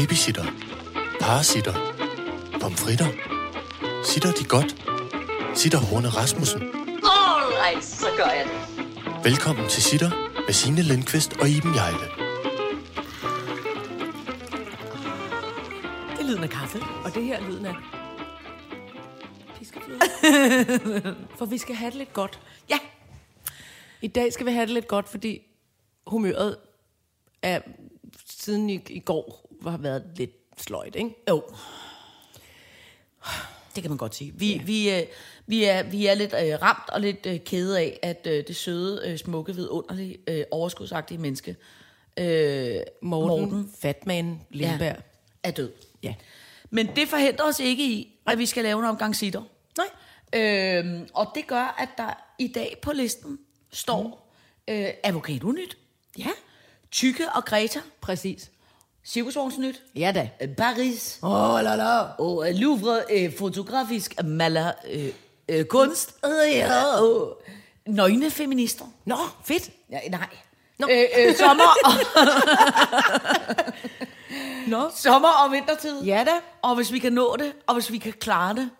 Babysitter. Parasitter. Pomfritter. Sitter de godt? Sitter Horne Rasmussen. Alright, så gør jeg det. Velkommen til Sitter med Signe Lindqvist og Iben Jejle. Det er lyden af kaffe, og det her er lyden af piskefløde. For vi skal have det lidt godt. Ja, I dag skal vi have det lidt godt, fordi humøret er siden i, i går har været lidt sløjt, ikke? jo. Det kan man godt sige. Vi, ja. vi, øh, vi, er, vi er lidt øh, ramt og lidt øh, kede af, at øh, det søde, øh, smukke, vidunderlige, øh, overskudsagtige menneske, øh, Morten, Morten Fatman Lindberg. ja, er død. Ja. Men det forhindrer os ikke i, at vi skal lave en omgang sitter. Nej. Øhm, og det gør, at der i dag på listen står mm. øh, Avocado Nyt, Ja, Tykke og Greta, præcis. Cirkusvognsnyt, Ja da. øh, Paris oh, la la. og øh, Louvre øh, fotografisk maler øh, øh, kunst øh, ja, og nøgne feminister. Nå, fedt. Ja, nej. Nå. Øh, øh, sommer, og, Nå. sommer og vintertid. Ja da. Og hvis vi kan nå det, og hvis vi kan klare det,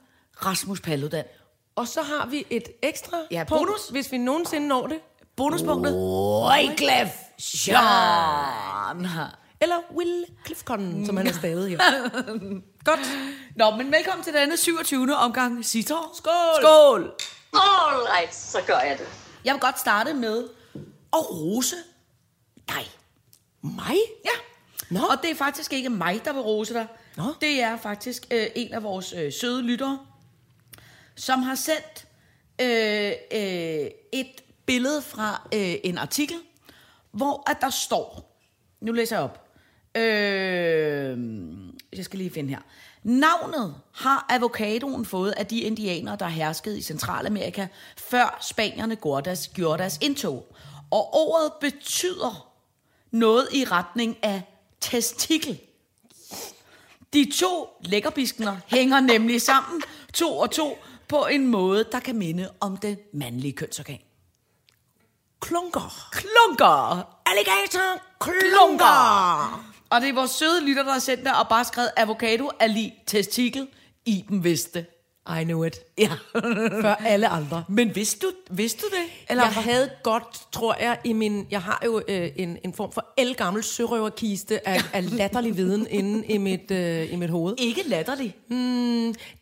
Rasmus Paludan. Og så har vi et ekstra Ja, punkt, bonus. hvis vi nogensinde når det. Bonuspunktet. Wyclef Jean. Eller Will Clifcon, som han er stadig her. Godt. Nå, men velkommen til denne 27. omgang Sitter. Skål. Skål! Alright, så gør jeg det. Jeg vil godt starte med at rose dig. Mig? Ja. Nå. Og det er faktisk ikke mig, der vil rose dig. Nå. Det er faktisk øh, en af vores øh, søde lyttere, som har sendt øh, øh, et billede fra øh, en artikel, hvor at der står, nu læser jeg op, øh, jeg skal lige finde her. Navnet har avocadoen fået af de indianere, der herskede i Centralamerika, før spanierne gjorde deres, gjorde deres indtog. Og ordet betyder noget i retning af testikel. De to lækkerbiskner hænger nemlig sammen, to og to, på en måde, der kan minde om det mandlige kønsorgan. Klunker. Klunker! Alligator klunker! Og det er vores søde lytter, der har sendt der og bare skrevet avocado er lige testikel. Iben vidste. I knew it. Ja. Før alle andre. Men vidste du, vidste du det? Eller jeg havde godt, tror jeg, i min... Jeg har jo øh, en, en form for elgammel sørøverkiste af, af latterlig viden inde i mit, øh, i mit hoved. Ikke latterlig.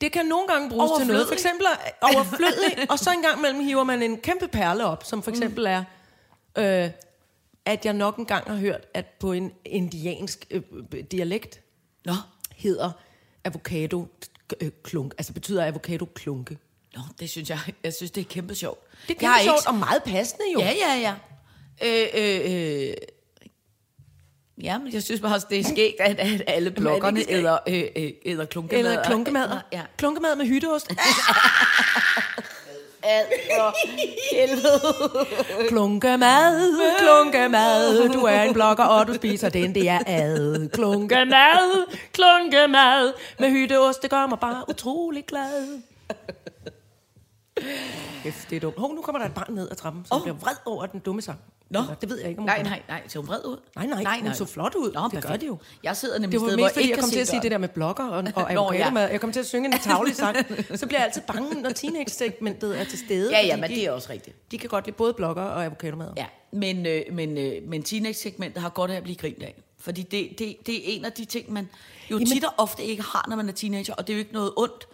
Det kan nogle gange bruges til noget. For eksempel er overflødig, og så en gang imellem hiver man en kæmpe perle op, som for eksempel er, øh, at jeg nok engang har hørt, at på en indiansk øh, dialekt Nå. hedder avocado øh, klunk, altså betyder avocado klunke. Nå, det synes jeg, jeg synes, det er kæmpe sjovt. Det er Jeg kæmpe sjovt ikke- og meget passende jo. Ja, ja, ja. Øh, øh, øh. Ja, men jeg synes bare også, det er skægt, at, at alle bloggerne æder, øh, øh, æder klunkemad. Eller klunkemad. Ja. Klunkemad med hytteost. Klunkemad, klunkemad, du er en blogger, og du spiser den, det er ad. Klunkemad, klunkemad, med hytteost, det gør mig bare utrolig glad. Kæft, det er dumt. Hov, nu kommer der et barn ned ad trappen, som oh. Bliver vred over den dumme sang. Nå. Eller, det ved jeg ikke, om hun Nej, nej, nej. Hun vred ud? Nej, nej, hun så flot ud. Nå, Det perfekt. gør det jo. Jeg sidder nemlig Det et var sted, mest, hvor jeg jeg kom til at sige det der med blogger og, og Nå, ja. Jeg kom til at synge en tavlig sang. Så bliver jeg altid bange, når teenage-segmentet er til stede. Ja, ja, men de, det er også rigtigt. De kan godt lide både blogger og avocadomad. Ja, men, øh, men, øh, men teenage-segmentet har godt af at blive grint af. Fordi det, det, det er en af de ting, man jo Jamen- tit og ofte ikke har, når man er teenager, og det er jo ikke noget ondt.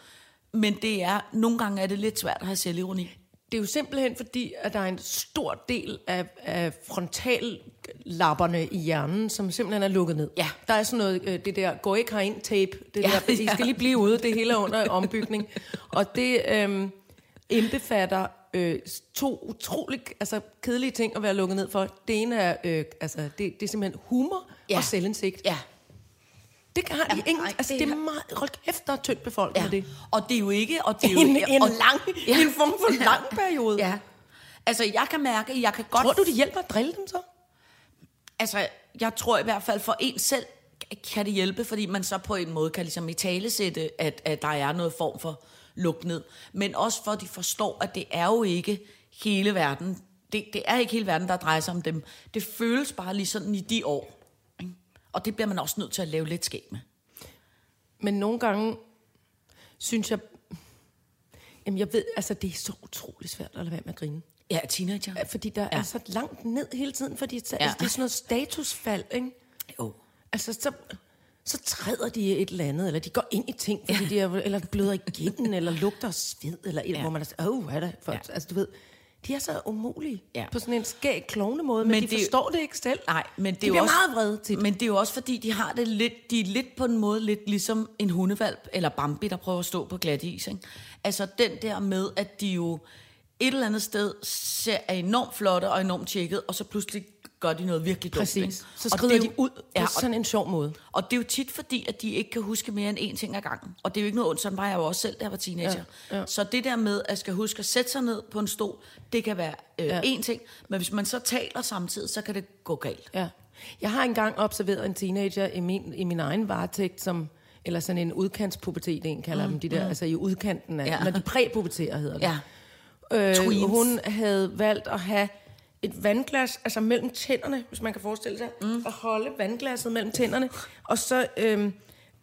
Men det er, nogle gange er det lidt svært at have selvironi. Det er jo simpelthen fordi, at der er en stor del af, af frontallapperne i hjernen, som simpelthen er lukket ned. Ja. Der er sådan noget, øh, det der gå ikke herind tape, det Ja, der, I ja. skal lige blive ude, det hele er under ombygning. Og det øhm, indbefatter øh, to utrolig altså, kedelige ting at være lukket ned for. Det ene er, øh, altså, det, det er simpelthen humor Ja. og selvindsigt. Ja. Har de ingen, nej, altså det det er meget, hold kæft, der er tyndt befolket Ja. det. Og det er jo ikke... Og det er jo, En, en og, lang, Ja. en form for lang periode. Ja. Altså, jeg kan mærke, at jeg kan godt... Tror du, det hjælper at drille dem så? Altså, jeg tror i hvert fald for en selv kan det hjælpe, fordi man så på en måde kan ligesom i tale sætte, at, at der er noget form for luk ned. Men også for, at de forstår, at det er jo ikke hele verden. Det, det er ikke hele verden, der drejer sig om dem. Det føles bare lige sådan i de år. Og det bliver man også nødt til at lave lidt skæg med. Men nogle gange synes jeg... Jamen jeg ved, altså det er så utrolig svært at lade være med at grine. Ja, teenager. Ja, Fordi der ja. Ja. er så langt ned hele tiden, fordi ja. Ja. altså, det er sådan noget statusfald, ikke? Jo. Altså, så, så træder de et eller andet, eller de går ind i ting, fordi de er, eller bløder igennem, eller lugter sved, eller et, ja. Ja. hvor man er åh, hvad er det? For, ja. Ja. Altså, du ved, de er så umulige Ja. på sådan en skæg klovne måde, men, men de det forstår det ikke selv. Nej, men det de er jo også, meget vrede tit. Men det er jo også fordi, de har det lidt, de er lidt på en måde lidt ligesom en hundevalp, eller Bambi, der prøver at stå på glat is. Ikke? Altså den der med, at de jo et eller andet sted ser, er enormt flotte og enormt tjekket, og så pludselig gør de noget virkelig dumt. Præcis. Ikke? Så skrider er de jo- ud på Ja, sådan en sjov måde. og det er jo tit fordi, at de ikke kan huske mere end én ting ad gangen. Og det er jo ikke noget ondt, sådan var jeg jo også selv, da jeg var teenager. Ja, ja. Så det der med at skal huske at sætte sig ned på en stol, det kan være øh, Ja. én ting. Men hvis man så taler samtidig, så kan det gå galt. Ja. Jeg har engang observeret en teenager i min, i min egen varetægt, som, eller sådan en udkantspubertet, en kalder mm, dem de der, mm. altså i udkanten af, ja. Ja. når de præpuberterer hedder det. Ja. Øh, Tweens. hun havde valgt at have et vandglas, altså mellem tænderne, hvis man kan forestille sig, mm. at holde vandglasset mellem tænderne, og så øh,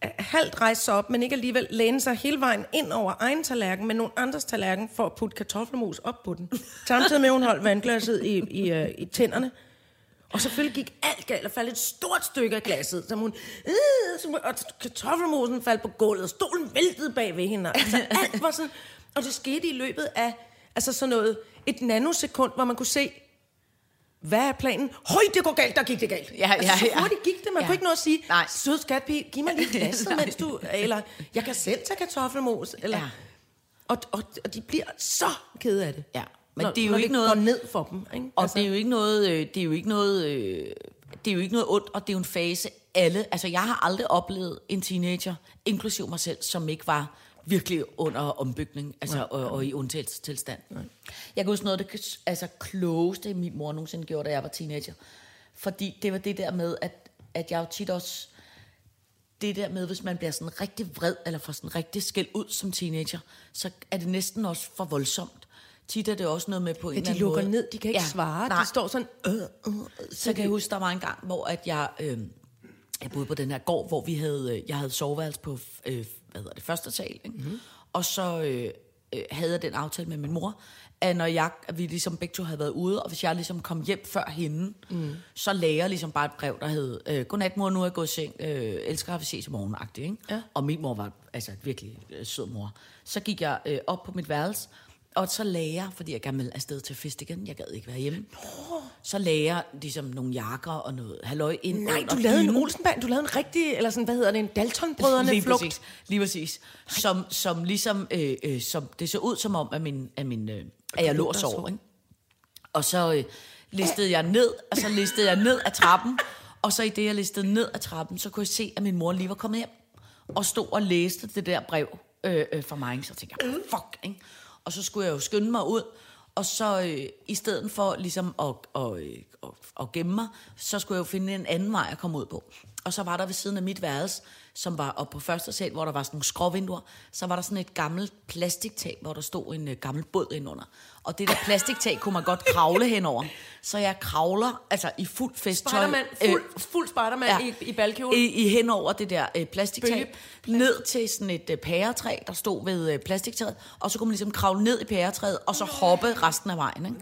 halvt rejse sig op, men ikke alligevel læne sig hele vejen ind over egen tallerken, med nogle andres tallerken, for at putte kartoffelmos op på den. Samtidig med, at hun holdt vandglasset i, i, øh, i tænderne. Og selvfølgelig gik alt galt, og faldt et stort stykke af glasset, som hun, øh, som, og kartoffelmosen faldt på gulvet, og stolen væltede bag ved hende. Altså, alt var sådan, og det skete i løbet af altså sådan noget, et nanosekund, hvor man kunne se, hvad er planen? Høj, det går galt, der gik det galt. Ja, altså, så ja, ja. hurtigt gik det, man Ja. kunne ikke nå at sige, Nej. sød skatpige, giv mig lige glasset, mens du, eller jeg kan selv tage kartoffelmos, eller, Ja. og, og, og de bliver så kede af det. Ja, men når, det er jo når ikke det noget- går ned for dem. Ikke? Og altså. det er jo ikke noget, øh, det er jo ikke noget, øh, det er jo ikke noget ondt, og det er jo en fase alle. Altså, jeg har aldrig oplevet en teenager, inklusiv mig selv, som ikke var virkelig under ombygning, altså, og, og i undtagelsestilstand. Jeg kan huske noget af det altså, klogeste, min mor nogensinde gjorde, da jeg var teenager. Fordi det var det der med, at, at jeg jo tit også det der med, hvis man bliver sådan rigtig vred, eller får sådan rigtig skæld ud som teenager, så er det næsten også for voldsomt. Tit er det også noget med på en Ja, eller de anden lukker måde. ned, de kan ikke Ja, ja, svare. nej. De står sådan, øh, øh, Så kan jeg huske, der var en gang, hvor at jeg, øh, jeg boede på den her gård, hvor vi havde, øh, jeg havde soveværelse på øh, hvad hedder det, første sal. Ikke? Mm-hmm. Og så øh, øh, havde jeg den aftale med min mor, at når jeg, at vi ligesom begge to havde været ude, og hvis jeg ligesom kom hjem før hende, mm. så lagde jeg ligesom bare et brev, der hed, øh, godnat mor, nu er jeg gået i seng, øh, elsker at vi ses i morgen, ikke? Ja. Og min mor var altså virkelig øh, sød mor. Så gik jeg øh, op på mit værelse, og så lagde jeg, fordi jeg gerne ville afsted til fest igen, jeg gad ikke være hjemme. Så lagde jeg ligesom nogle jakker og noget halløj ind Nej, du lavede en. Olsenband, du lavede en rigtig, eller sådan, hvad hedder det, en Dalton-brødrene lige flugt. Præcis, lige præcis. Som, som ligesom, øh, øh, som, det så ud som om, at, min, at, min, øh, at jeg lå og sov. Ikke? Og så øh, listede jeg ned, og så listede jeg ned af trappen. Og så i det, jeg listede ned af trappen, så kunne jeg se, at min mor lige var kommet hjem. Og stod og læste det der brev øh, øh, for mig. Så tænkte jeg, fuck, ikke? Og så skulle jeg jo skynde mig ud. Og så øh, i stedet for ligesom at, og, øh, at, at gemme mig, så skulle jeg jo finde en anden vej at komme ud på. Og så var der ved siden af mit værelse, som var oppe på første sal, hvor der var sådan nogle skråvinduer, så var der sådan et gammelt plastiktag, hvor der stod en øh, gammel båd indenunder. Og det der plastiktag kunne man godt kravle henover. Så jeg kravler, altså i fuld festtøj. Spiderman, fuld, fuld Spiderman ja. i, i balkjole. I, i hen over det der øh, plastiktag, Bølge- ned til sådan et øh, pæretræ, der stod ved øh, plastiktræet, og så kunne man ligesom kravle ned i pæretræet, og så hoppe resten af vejen. Ikke?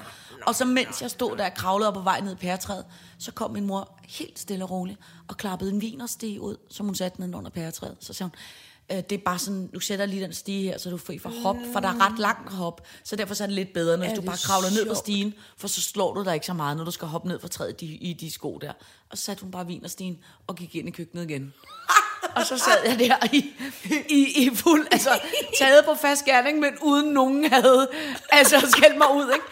Og så mens jeg stod der og kravlede op på vej ned i pæretræet, så kom min mor helt stille og roligt, og klappede en vinerstige ud, som hun satte ned under pæretræet. Så sagde hun, øh, det er bare sådan, du sætter lige den stige her, så du er fri for hop, for der er ret langt hop, så derfor så er det lidt bedre, når du bare kravler ned på sjovt? stigen, for så slår du dig ikke så meget, når du skal hoppe ned for træet i, i de sko der. Og så satte hun bare vinerstigen og gik ind i køkkenet igen. Og så sad jeg der i, i, i fuld, altså taget på fast gerning, men uden nogen havde altså skældt mig ud, ikke?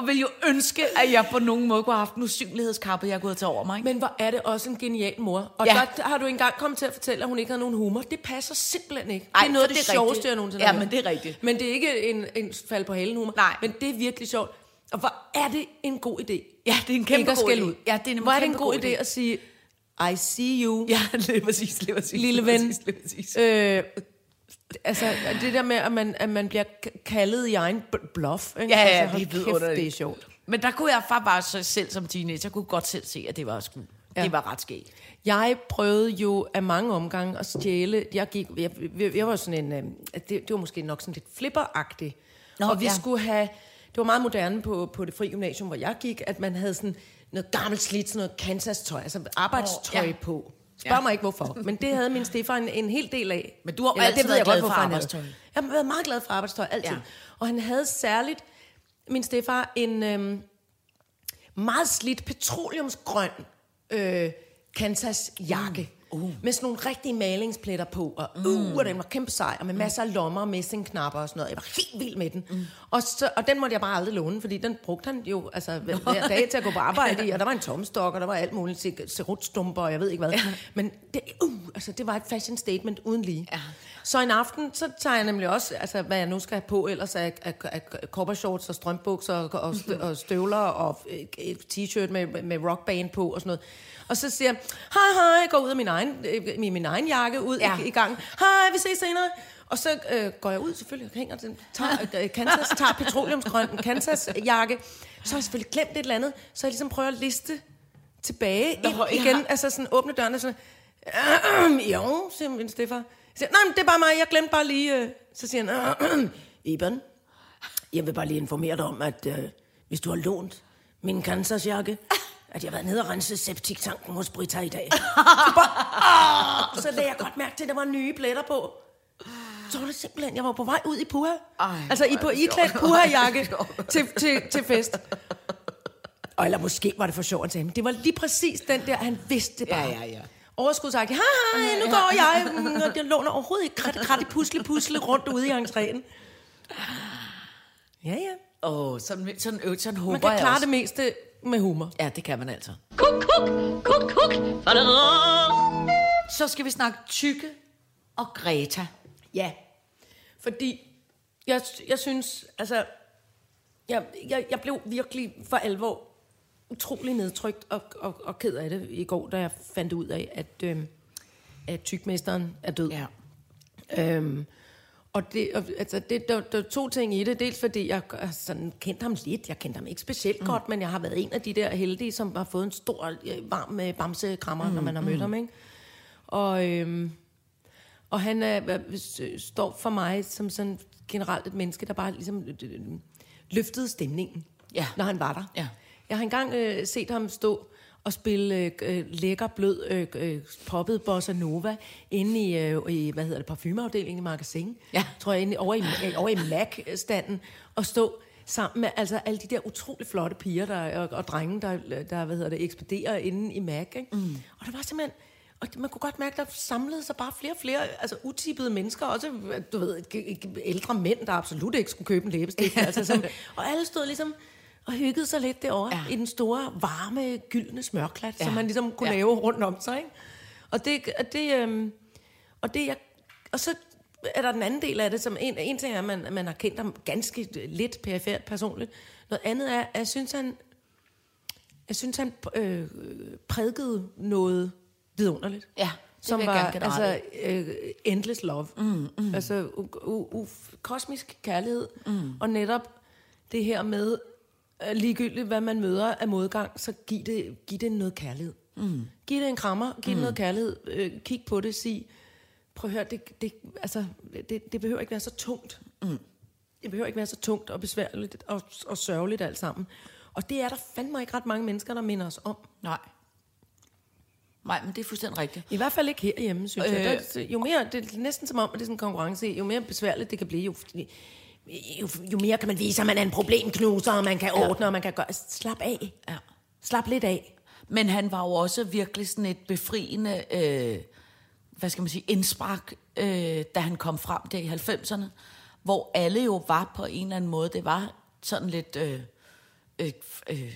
Og vil jo ønske, at jeg på nogen måde kunne have haft en usynlighedskappe, jeg kunne have taget over mig. Ikke? Men hvor er det også en genial mor. Og Ja. ja. der har du engang kommet til at fortælle, at hun ikke havde nogen humor. Det passer simpelthen ikke. Ej, det er noget af det, det sjoveste, jeg nogensinde Ja, har men hørt. det er rigtigt. Men det er ikke en, en fald på halen humor. Nej. Men det er virkelig sjovt. Og hvor er det en god idé. Ja, det er en kæmpe god idé. ud. Ja, det er en hvor er det en god god idé at sige, I see you, Ja, lige præcis, lige præcis. lille lige ven. Præcis, lige præcis. Øh, altså, det der med, at man, at man bliver kaldet i egen bluff. Ikke? Ja, ja, altså, det hold kæft, det er sjovt. Men der kunne jeg faktisk bare så selv som teenager, jeg kunne godt selv se, at det var sgu, ja. Det var ret skægt. Jeg prøvede jo af mange omgange at stjæle. Jeg, gik, jeg, jeg, jeg var sådan en... Øh, det, det var måske nok sådan lidt flipperagtigt. Nå, og vi ja. skulle have... Det var meget moderne på, på det fri gymnasium, hvor jeg gik, at man havde sådan noget gammelt slidt, sådan noget Kansas-tøj, altså arbejdstøj oh, ja. på. Spørg Ja. mig ikke, hvorfor. Men det havde min stefar en, en hel del af. Men du har jo altid ved jeg været glad godt, for hvorfor han arbejdstøj. Jeg har været meget glad for arbejdstøj, altid. Ja. Ja. Og han havde særligt, min stefar, en øhm, meget slidt petroleumsgrøn øh, Kansas jakke. Mm. Uh. Med sådan nogle rigtige malingspletter på. Og, uh, og den var kæmpe sej, og med masser af lommer og messingknapper og sådan noget. Jeg var helt vild med den. Mm. Og, så, og den måtte jeg bare aldrig låne, fordi den brugte han jo altså, hver, hver dag til at gå på arbejde i. Og der var en tomstok, og der var alt muligt cerutstumper, og jeg ved ikke hvad. Men det, uh, altså, det var et fashion statement uden lige. Ja. Så en aften, så tager jeg nemlig også, altså hvad jeg nu skal have på, ellers af, af, af, af koppershorts og strømbukser og, og, stø, og støvler og øh, et t-shirt med, med rockband på og sådan noget. Og så siger jeg, hej hej, jeg går ud af min egen, øh, min, min egen jakke ud Ja. i, i gang. Hej, vi ses senere. Og så øh, går jeg ud selvfølgelig og hænger den, tager, øh, Kansas, tager petroleumsgrøn Kansas jakke. Så har jeg selvfølgelig glemt et eller andet, så jeg ligesom prøver at liste tilbage Nå, ind ja. igen. Altså sådan åbne døren og sådan, jo, siger min stefar. Siger, nej, men det er bare mig, jeg glemte bare lige... Øh. Så siger han, Iben, jeg vil bare lige informere dig om, at øh, hvis du har lånt min Kansas-jakke, at jeg har været nede og rense septiktanken hos Brita i dag. Så, bare, Åh! så lagde jeg godt mærke til, at der var nye pletter på. Så var det simpelthen, jeg var på vej ud i puha. Ej, altså i på det iklædt puha-jakke til, til, til fest. Og eller måske var det for sjovt, at sige, men det var lige præcis den der, han vidste bare. Ja, ja, ja. Overskudsagtigt. Hej, hej, nu går jeg. Mm, og Jeg låner overhovedet ikke krat, krat, pusle, pusle rundt ude i entréen. Ja, ja. Åh, oh, sådan, sådan, øh, sådan håber Man kan jeg klare også. det meste med humor. Ja, det kan man altså. Kuk, kuk, kuk, kuk. Så skal vi snakke tykke og Greta. Ja. Fordi jeg, jeg synes, altså, jeg, jeg, jeg blev virkelig for alvor utrolig nedtrykt og, og, og ked af det i går, da jeg fandt ud af, at, øh, at tykmesteren er død. Ja. Øhm, og det, og, altså, det, der, der er to ting i det. Dels fordi jeg sådan kendt ham lidt. Jeg kendte ham ikke specielt mm. godt, men jeg har været en af de der heldige, som har fået en stor, øh, varm øh, bamsekrammer, mm, når man har mødt mm. ham. Ikke? Og, øhm, og han er, øh, står for mig som sådan generelt et menneske, der bare ligesom øh, øh, løftede stemningen, Ja. når han var der. Ja. Jeg har engang øh, set ham stå og spille øh, øh, lækker, blød, øh, øh, poppet bossa nova inde i, øh, i hvad hedder det, parfumeafdelingen i Magasin. Ja. Tror jeg, inde, over i, øh, over i MAC-standen. Og stå sammen med altså, alle de der utrolig flotte piger der, og, og drenge, der, der hvad hedder det, ekspederer inde i MAC. Ikke? Mm. Og der var simpelthen... Og man kunne godt mærke, at der samlede sig bare flere og flere altså, utippede mennesker. Også, du ved, ældre mænd, der absolut ikke skulle købe en læbestift. altså, som, og alle stod ligesom og hyggede sig lidt derovre Ja. i den store, varme, gyldne smørklat, ja. Som man ligesom kunne Ja. lave rundt om sig. Ikke? Og det, og det, øhm, og det jeg, og så er der den anden del af det, som en, en ting er, at man, man har kendt ham ganske lidt perifært personligt. Noget andet er, at jeg synes, han, jeg synes, han øh, prædikede noget vidunderligt. Ja, det som var altså øh, endless love. Mm, mm. Altså u- u- u- kosmisk kærlighed. Mm. Og netop det her med, ligegyldigt hvad man møder af modgang, så giv det, giv det noget kærlighed. Mm. Giv det en krammer, giv mm. det noget kærlighed, øh, kig på det, sig, prøv at høre, det, det, altså, det, det behøver ikke være så tungt. Mm. Det behøver ikke være så tungt og besværligt og, og sørgeligt alt sammen. Og det er der fandme ikke ret mange mennesker, der minder os om. Nej. Nej, men det er fuldstændig rigtigt. I hvert fald ikke herhjemme, synes øh, jeg. Øh. Der, jo mere, det er næsten som om, at det er sådan en konkurrence, jo mere besværligt det kan blive, jo, jo, jo mere kan man vise, at man er en problemknuser, og man kan ordne, og man kan gøre... Slap af. Ja. Slap lidt af. Men han var jo også virkelig sådan et befriende, øh, hvad skal man sige, indspark, øh, da han kom frem der i 90'erne, hvor alle jo var på en eller anden måde, det var sådan lidt øh, øh, øh,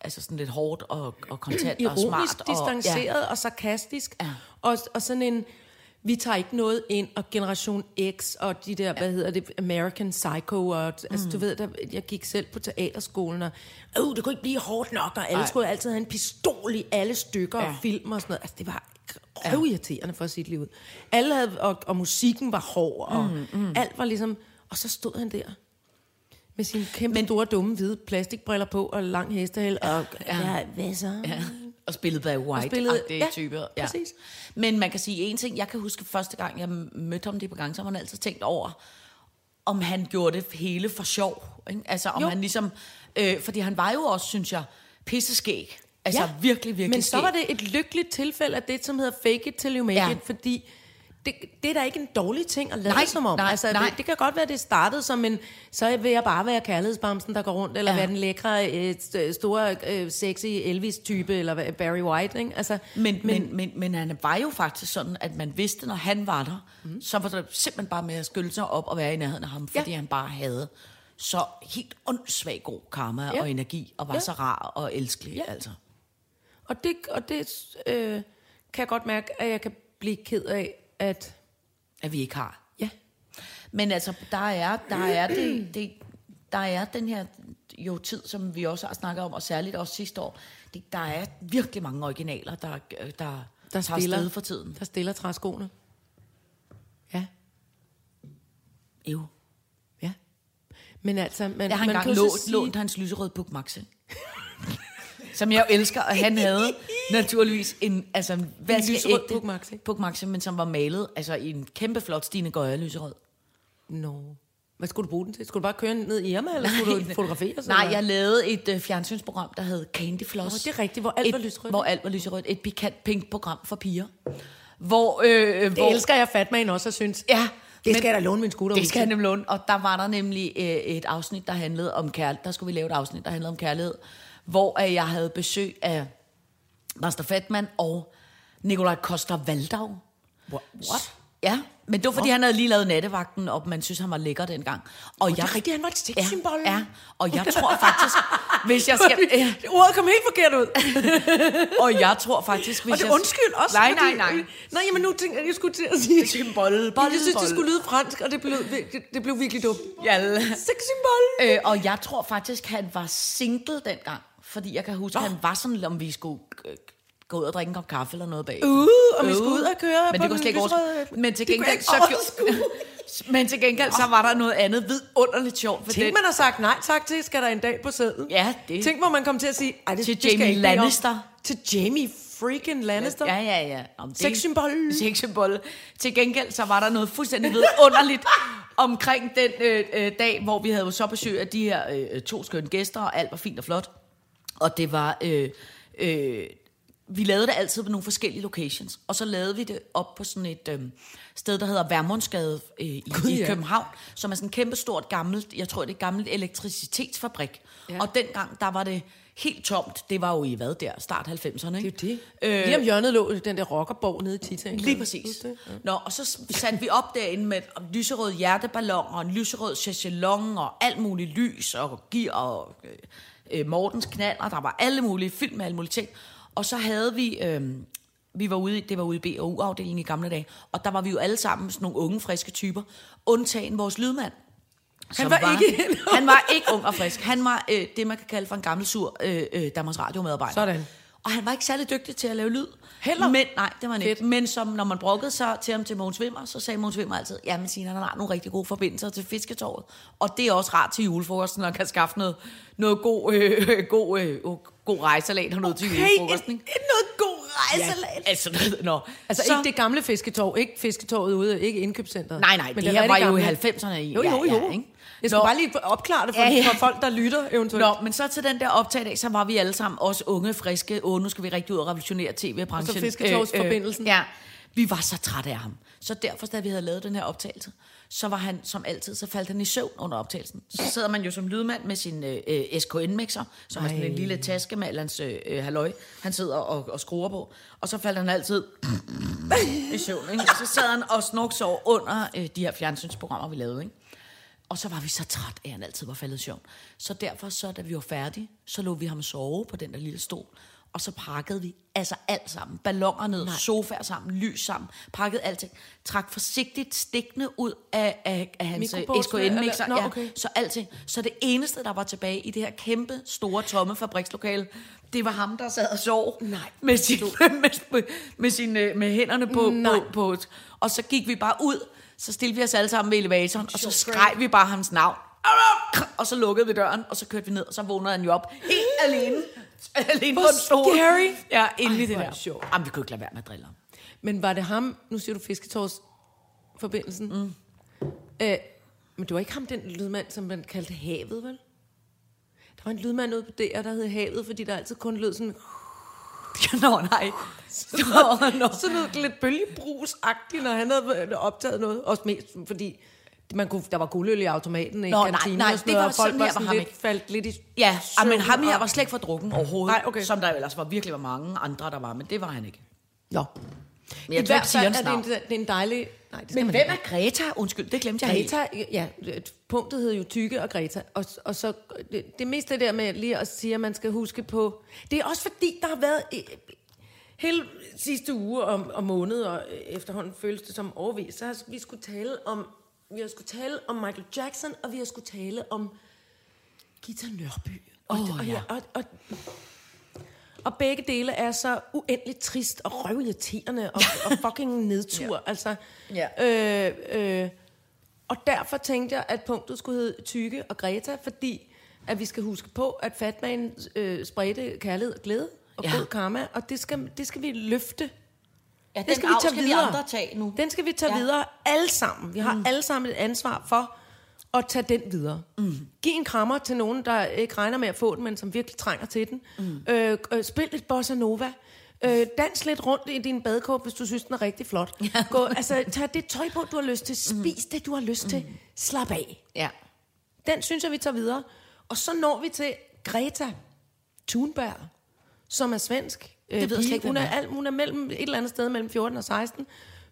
altså sådan lidt hårdt og, og kontant og ironisk, smart. distanceret Og, og, og sarkastisk. Ja. Og, og sådan en, vi tager ikke noget ind, og Generation X, og de der, hvad hedder det, American Psycho, og altså, Mm. du ved, der, jeg gik selv på teaterskolen, og uh, det kunne ikke blive hårdt nok, og alle Ej. skulle altid have en pistol i alle stykker Ja. og film og sådan noget. Altså, det var røvirriterende for lige ud. Alle havde, og, og musikken var hård, og mm, mm. alt var ligesom, og så stod han der, med sine kæmpe Men, store, dumme, hvide plastikbriller på, og lang hestehæl, og ja, ja hvad så? Ja, og spillet bag white spillet- det ja, typer. præcis. Men man kan sige en ting, jeg kan huske første gang, jeg mødte ham det på gang, så har man altid tænkt over, om han gjorde det hele for sjov. Ikke? Altså om Jo. han ligesom, øh, fordi han var jo også, synes jeg, pisseskæg. Altså ja, virkelig, virkelig Men så skæg. var det et lykkeligt tilfælde af det, som hedder fake it till you make Ja. it, fordi det, det er da ikke en dårlig ting at lade Nej, som om. nej, altså, nej. Det, det kan godt være, det startede som en, så vil jeg bare være kærlighedsbamsen, der går rundt, eller Ja. være den lækre, øh, st- store, øh, sexy Elvis-type, eller Barry White, ikke? Altså, Men, men, men, men han var jo faktisk sådan, at man vidste, når han var der, mm. så var det simpelthen bare med at skylde sig op og være i nærheden af ham, fordi Ja. han bare havde så helt åndssvag god karma Ja. og energi, og var Ja. så rar og elskelig. Ja. Altså. Og det, og det øh, kan jeg godt mærke, at jeg kan blive ked af, at At vi ikke har. ja, Men altså, der er, der er, det, det, der er den her jo tid, som vi også har snakket om, og særligt også sidste år. Det, der er virkelig mange originaler, der, der, der tager stiller, sted for tiden. der stiller træskoene. Ja, Jo. ja. Men altså, man, Jeg har man engang lånt, sige- lånt hans lyserøde Puk Maxi. som jeg jo elsker, og han havde naturligvis en, altså en lyserød? Puch Maxi, men som var malet altså i en kæmpe flot Stine Gøje lyserød. Nå. Hvad skulle du bruge den til? Skulle du bare køre ned i Irma, eller skulle du fotografere? Nej, jeg lavede et uh, fjernsynsprogram, der hed Candy Floss. Nå, det er rigtigt, hvor alt et, var lyserødt. Hvor alt var lyserødt. Et pikant pink program for piger. Hvor, øh, Det hvor, elsker jeg Fatman også at synes. Ja, Det men- skal jeg da låne min scooter Det skal til. nemlig låne. Og der var der nemlig øh, et afsnit, der handlede om kærlighed. Der skulle vi lave et afsnit, der handlede om kærlighed. Hvor jeg havde besøg af Master Fatman og Nikolaj Koster Valdau. What? Ja, men det var fordi, han havde lige lavet nattevagten, og man synes, han var lækker dengang. Og det er rigtigt, han var et sexsymbol. Ja, ja, og jeg tror faktisk, hvis jeg skal... Ordet kom helt forkert ud. og jeg tror faktisk, hvis og det jeg... undskyld også. Nej, nej, nej. Nej, jamen nu tænkte jeg, jeg skulle til at sige... Symbol, Jeg synes, det skulle lyde fransk, og det blev, det, det blev virkelig dumt. Ja. Sexsymbol. Øh, og jeg tror faktisk, han var single dengang. Fordi jeg kan huske, at han var sådan, om vi skulle øh, gå ud og drikke en kop kaffe eller noget bag. Uh, og vi skulle ud og køre Men på det kunne slet ikke overskue. Men til gengæld, så, men til gengæld, så var der noget andet vidunderligt sjovt. For Tænk, den, man har sagt nej tak til, skal der en dag på sædlen. Ja, det- Tænk, hvor man kom til at sige... Ej, det, Til det Jamie. Lannister. Til Jamie freaking Lannister. Ja, ja, ja. Om det- Sexsymbol. Sexsymbol. Til gengæld, så var der noget fuldstændig vidunderligt omkring den øh, øh, dag, hvor vi havde så besøg af de her øh, to skønne gæster, og alt var fint og flot. Og det var... Øh, øh, vi lavede det altid på nogle forskellige locations, og så lavede vi det op på sådan et øh, sted, der hedder Værmundsgade øh, i, Gud, i ja. København, som er sådan en kæmpe stort gammelt, jeg tror det er et gammelt elektricitetsfabrik. Ja. Og dengang, der var det helt tomt. Det var jo i hvad der, start 90'erne, ikke? Det er det. Øh, Lige om hjørnet lå den der rockerborg nede i Titan. Lige præcis. Nå, og så satte vi op derinde med et lyserød hjerteballon og en lyserød chaiselong og alt muligt lys og gear og øh, øh, Mortens knald, og der var alle mulige film med alle mulige ting. Og så havde vi, øh, vi var ude, det var ude i B&U-afdelingen i gamle dage, og der var vi jo alle sammen sådan nogle unge, friske typer, undtagen vores lydmand. som var ikke- han var ikke ung og frisk. Han var øh, det, man kan kalde for en gammel sur øh, øh, Danmarks Radio-medarbejder. Sådan. Og han var ikke særlig dygtig til at lave lyd. Heller? Men, nej, det var han ikke. Men som, når man brokkede sig til ham til Mogens Vimmer, så sagde Mogens Vimmer altid, ja, men Signe, han har nogle rigtig gode forbindelser til Fisketorvet. Og det er også rart til julefrokosten, og kan skaffe noget, noget god, øh, god, øh, god rejsalat og noget til julefrokosten. en, ikke? noget god rejselag. Ja, altså, nå. Altså så, ikke det gamle fisketorv, ikke fisketorvet ude, ikke indkøbscenteret. Nej, nej, det den her var jo i gamle. 90'erne i. Jo, jo, Ja, jo. ja, ikke? Jeg skal Nå. bare lige opklare det for, Ja, ja. for folk, der lytter eventuelt. Nå, men så til den der optag, så var vi alle sammen også unge, friske. Åh, nu skal vi rigtig ud og revolutionere tv-branchen. Og så Fisketorvsforbindelsen. ja, vi var så trætte af ham. Så derfor, da vi havde lavet den her optagelse, så var han som altid, så faldt han i søvn under optagelsen. Så sidder man jo som lydmand med sin øh, øh, SKN-mixer, som er sådan en lille taske med Allands øh, øh, halløj. Han sidder og, og skruer på. Og så faldt han altid i søvn. Ikke? Og så sad han og snorksov under øh, de her fjernsynsprogrammer, vi lavede. Ikke? Og så var vi så træt af, at han altid var faldet i søvn. Så derfor, så da vi var færdige, så lå vi ham sove på den der lille stol. Og så pakkede vi altså alt sammen. Balloner ned, sofaer sammen, lys sammen. Pakkede alting. Trak forsigtigt stikkene ud af, af, af hans SKN-mixer. Nå, Ja, okay. så alting. Så det eneste, der var tilbage i det her kæmpe, store, tomme fabrikslokale, det var ham, der sad og sov. Nej. Med, sin, med, med, med, sine, med hænderne på, Nej. på, på, og så gik vi bare ud, så stillede vi os alle sammen ved elevatoren, og så skreg vi bare hans navn. Og så lukkede vi døren, og så kørte vi ned, og så vågnede han jo op helt alene. alene på en stol. scary. Ja, inde i det er der. det sjovt. Jamen, vi kunne ikke lade være med at drille ham. Men var det ham, nu siger du fisketårs-forbindelsen, mm. øh, men det var ikke ham, den lydmand, som man kaldte havet, vel? Der var en lydmand ude på DR, der hed havet, fordi der altid kun lød sådan, Nå, nej. Nå, nå. sådan noget lidt bølgebrusagtigt, når han havde optaget noget. Også mest fordi man kunne, der var guldøl i automaten i nej, kantinen nej, og sådan det var folk var sådan lidt, ikke. faldt lidt i Ja, søvn, men ham her var slet ikke for drukken overhovedet. Nej, okay. Som der ellers var virkelig var mange andre, der var, men det var han ikke. Nå. Men jeg I tror hvert fald er det, en, det er en dejlig... Nej, det Men hvem ikke. er Greta? Undskyld, det glemte jeg helt. Greta, ja, det- punktet hed jo Tykke og Greta, og, og så det, det meste der med lige at sige, at man skal huske på, det er også fordi, der har været hele sidste uge og, og måned, og efterhånden føles det som overvis, så har vi skulle tale om, vi har skulle tale om Michael Jackson, og vi har skulle tale om Gita Nørby. Og, Åh, og, ja. og, og, og begge dele er så uendeligt trist og røvirriterende og, og fucking nedtur. ja. Altså, Ja. øh, øh, og derfor tænkte jeg, at punktet skulle hedde Tykke og Greta, fordi at vi skal huske på, at Fatman øh, spredte kærlighed og glæde og Ja. god karma, og det skal, det skal vi løfte. Ja, Det skal vi tage skal videre. vi andre tage nu. Den skal vi tage ja. videre alle sammen. Vi har mm. alle sammen et ansvar for at tage den videre. Mm. Giv en krammer til nogen, der ikke regner med at få den, men som virkelig trænger til den. Mm. Øh, øh, spil lidt bossa nova. Øh, dans lidt rundt i din badekåb, hvis du synes, den er rigtig flot. Ja. Gå, altså, tag det tøj på, du har lyst til. Spis mm. det, du har lyst mm. til. Slap af. Ja. Den synes jeg, vi tager videre. Og så når vi til Greta Thunberg, som er svensk. Øh, ved jeg slet ikke, hun, er, al, hun er mellem, et eller andet sted mellem 14 og 16.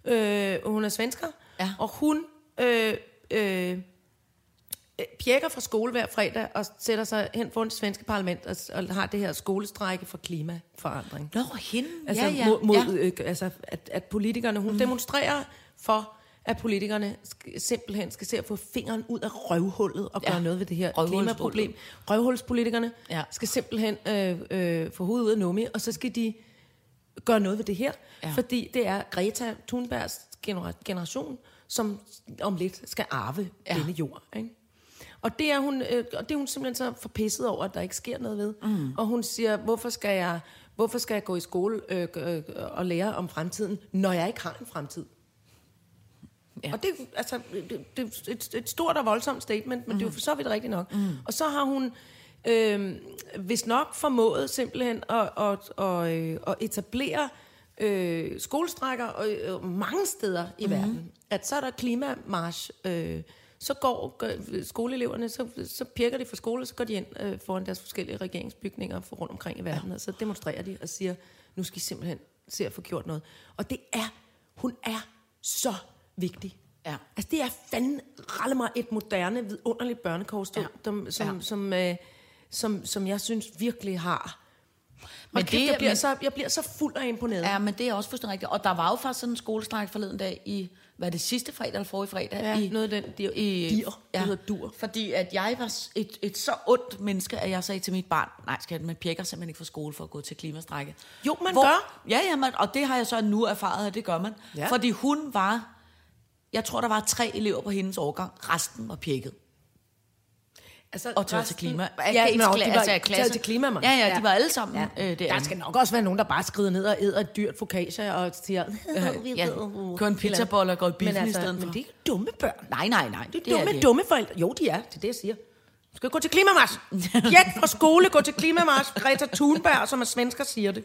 Øh, og hun er svensker. Ja. Og hun øh, øh, øh, pjekker fra skole hver fredag og sætter sig hen foran det svenske parlament og, og har det her skolestrække for klimaforandring. Nå, hende. Altså, ja, ja. mod, mod, ja. øh, altså at, at politikerne, hun mm. demonstrerer for, at politikerne sk- simpelthen skal se at få fingeren ud af røvhullet og gøre Ja. noget ved det her klimaproblem. Røvhulspolitikerne Ja. skal simpelthen øh, øh, få hovedet ud af nummi, og så skal de gøre noget ved det her, Ja. fordi det er Greta Thunbergs genera- generation, som om lidt skal arve ja. denne jord. Ikke? Og det er, hun, øh, og det er hun simpelthen så forpisset over, at der ikke sker noget ved. Mm. Og hun siger, hvorfor skal jeg, hvorfor skal jeg gå i skole øh, øh, og lære om fremtiden, når jeg ikke har en fremtid? Ja. Og det, er, altså, det, det er et, et stort og voldsomt statement, men mm. det er jo for så vidt rigtigt nok. Mm. Og så har hun øh, hvis nok formået simpelthen at, at, at, øh, at etablere øh, skolestrækker og, øh, mange steder i mm. verden. At så er der klimamarsch. Øh, så går skoleeleverne, så, så pirker de fra skole, så går de ind øh, foran deres forskellige regeringsbygninger for rundt omkring i verden, ja. og så demonstrerer de og siger, nu skal I simpelthen se at få gjort noget. Og det er, hun er så vigtig. Ja. Altså det er fandme ralle mig et moderne, vidunderligt børnekorstog, Ja. som, som, Ja. som, øh, som, som jeg synes virkelig har. Men Men det- jeg, bliver men- så, jeg bliver så fuld af imponeret. Ja, men det er også fuldstændig rigtigt. Og der var jo faktisk sådan en skolestræk forleden dag i, hvad er det sidste fredag eller forrige fredag? Ja, i, noget af den dir- dir. Det hedder dur. Fordi at jeg var et, et så ondt menneske, at jeg sagde til mit barn, nej, skal man pjekker simpelthen ikke fra skole for at gå til klimastrække. Jo, man gør. Ja, ja, man, og det har jeg så nu erfaret, at det gør man. Ja. Fordi hun var, jeg tror, der var tre elever på hendes årgang, resten var pjekket. Altså, Og taget til klima. Ja, kla- de altså, var klasse. taget til klima, Ja, ja, de var alle sammen Ja. øh, Der derinde. skal nok også være nogen, der bare skrider ned og æder et dyrt focaccia og siger... ja, køber en pizzabolle og går i biffen men i altså, stedet for. Men det er ikke dumme børn. Nej, nej, nej. Det er dumme, det dumme forældre. Jo, de er. Det er det, jeg siger. Du skal gå til klimamars. Pjek fra skole, gå til klimamars. Greta Thunberg, som er svensker, siger det.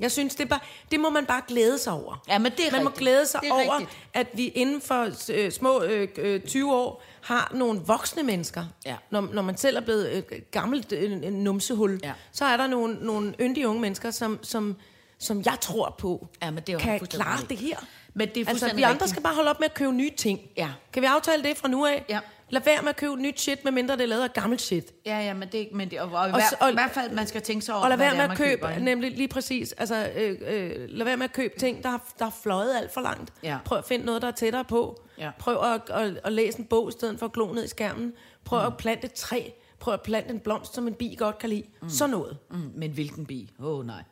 Jeg synes, det, bare, det må man bare glæde sig over. Ja, men det er man må rigtigt. glæde sig er over, rigtigt. at vi inden for øh, små øh, øh, 20 år har nogle voksne mennesker. Ja. Når, når man selv er blevet øh, gammelt øh, numsehul, Ja. så er der nogle, nogle yndige unge mennesker, som, som, som jeg tror på, Ja, men det er kan klare det her. Men det er Altså, vi andre rigtigt. skal bare holde op med at købe nye ting. Ja. Kan vi aftale det fra nu af? Ja. Lad være med at købe nyt shit, medmindre det er lavet af gammelt shit. Ja, ja, men det, men det og, og, i, Og hver, og- i hvert fald, man skal tænke sig om, Og lad være med at købe, køber, nemlig lige præcis, altså, øh, øh, lad være med at købe ting, der har, der har fløjet alt for langt. Ja. Prøv at finde noget, der er tættere på. Ja. Prøv at, at, at læse en bog, i stedet for at glo ned i skærmen. Prøv mm. at plante et træ. Prøv at plante en blomst, som en bi godt kan lide. Mm. Sådan noget. Mm, men hvilken bi? Åh, oh, nej.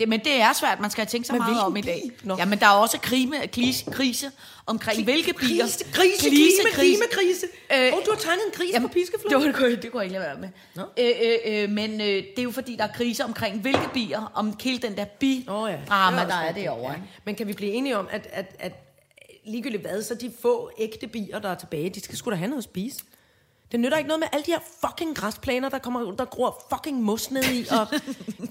Det, men det er svært, man skal tænke sig Men meget om i dag. Nå. Ja, men der er også krime, krise, krise omkring hvilke bier. Krise, krise, klima, klimakrise. Øh, Åh, du har tegnet en gris på piskeflod. Det, kunne, det kunne jeg ikke lade være med. Nå. Øh, øh, øh, men øh, det er jo fordi, der er krise omkring hvilke bier, om hele den der bi Åh ja. drama, der er over. ja. Men kan vi blive enige om, at, at, at ligegyldigt hvad, så de få ægte bier, der er tilbage, de skal sgu da have noget at spise. Det nytter ikke noget med alle de her fucking græsplæner, der, kommer, der gror fucking mos ned i. Og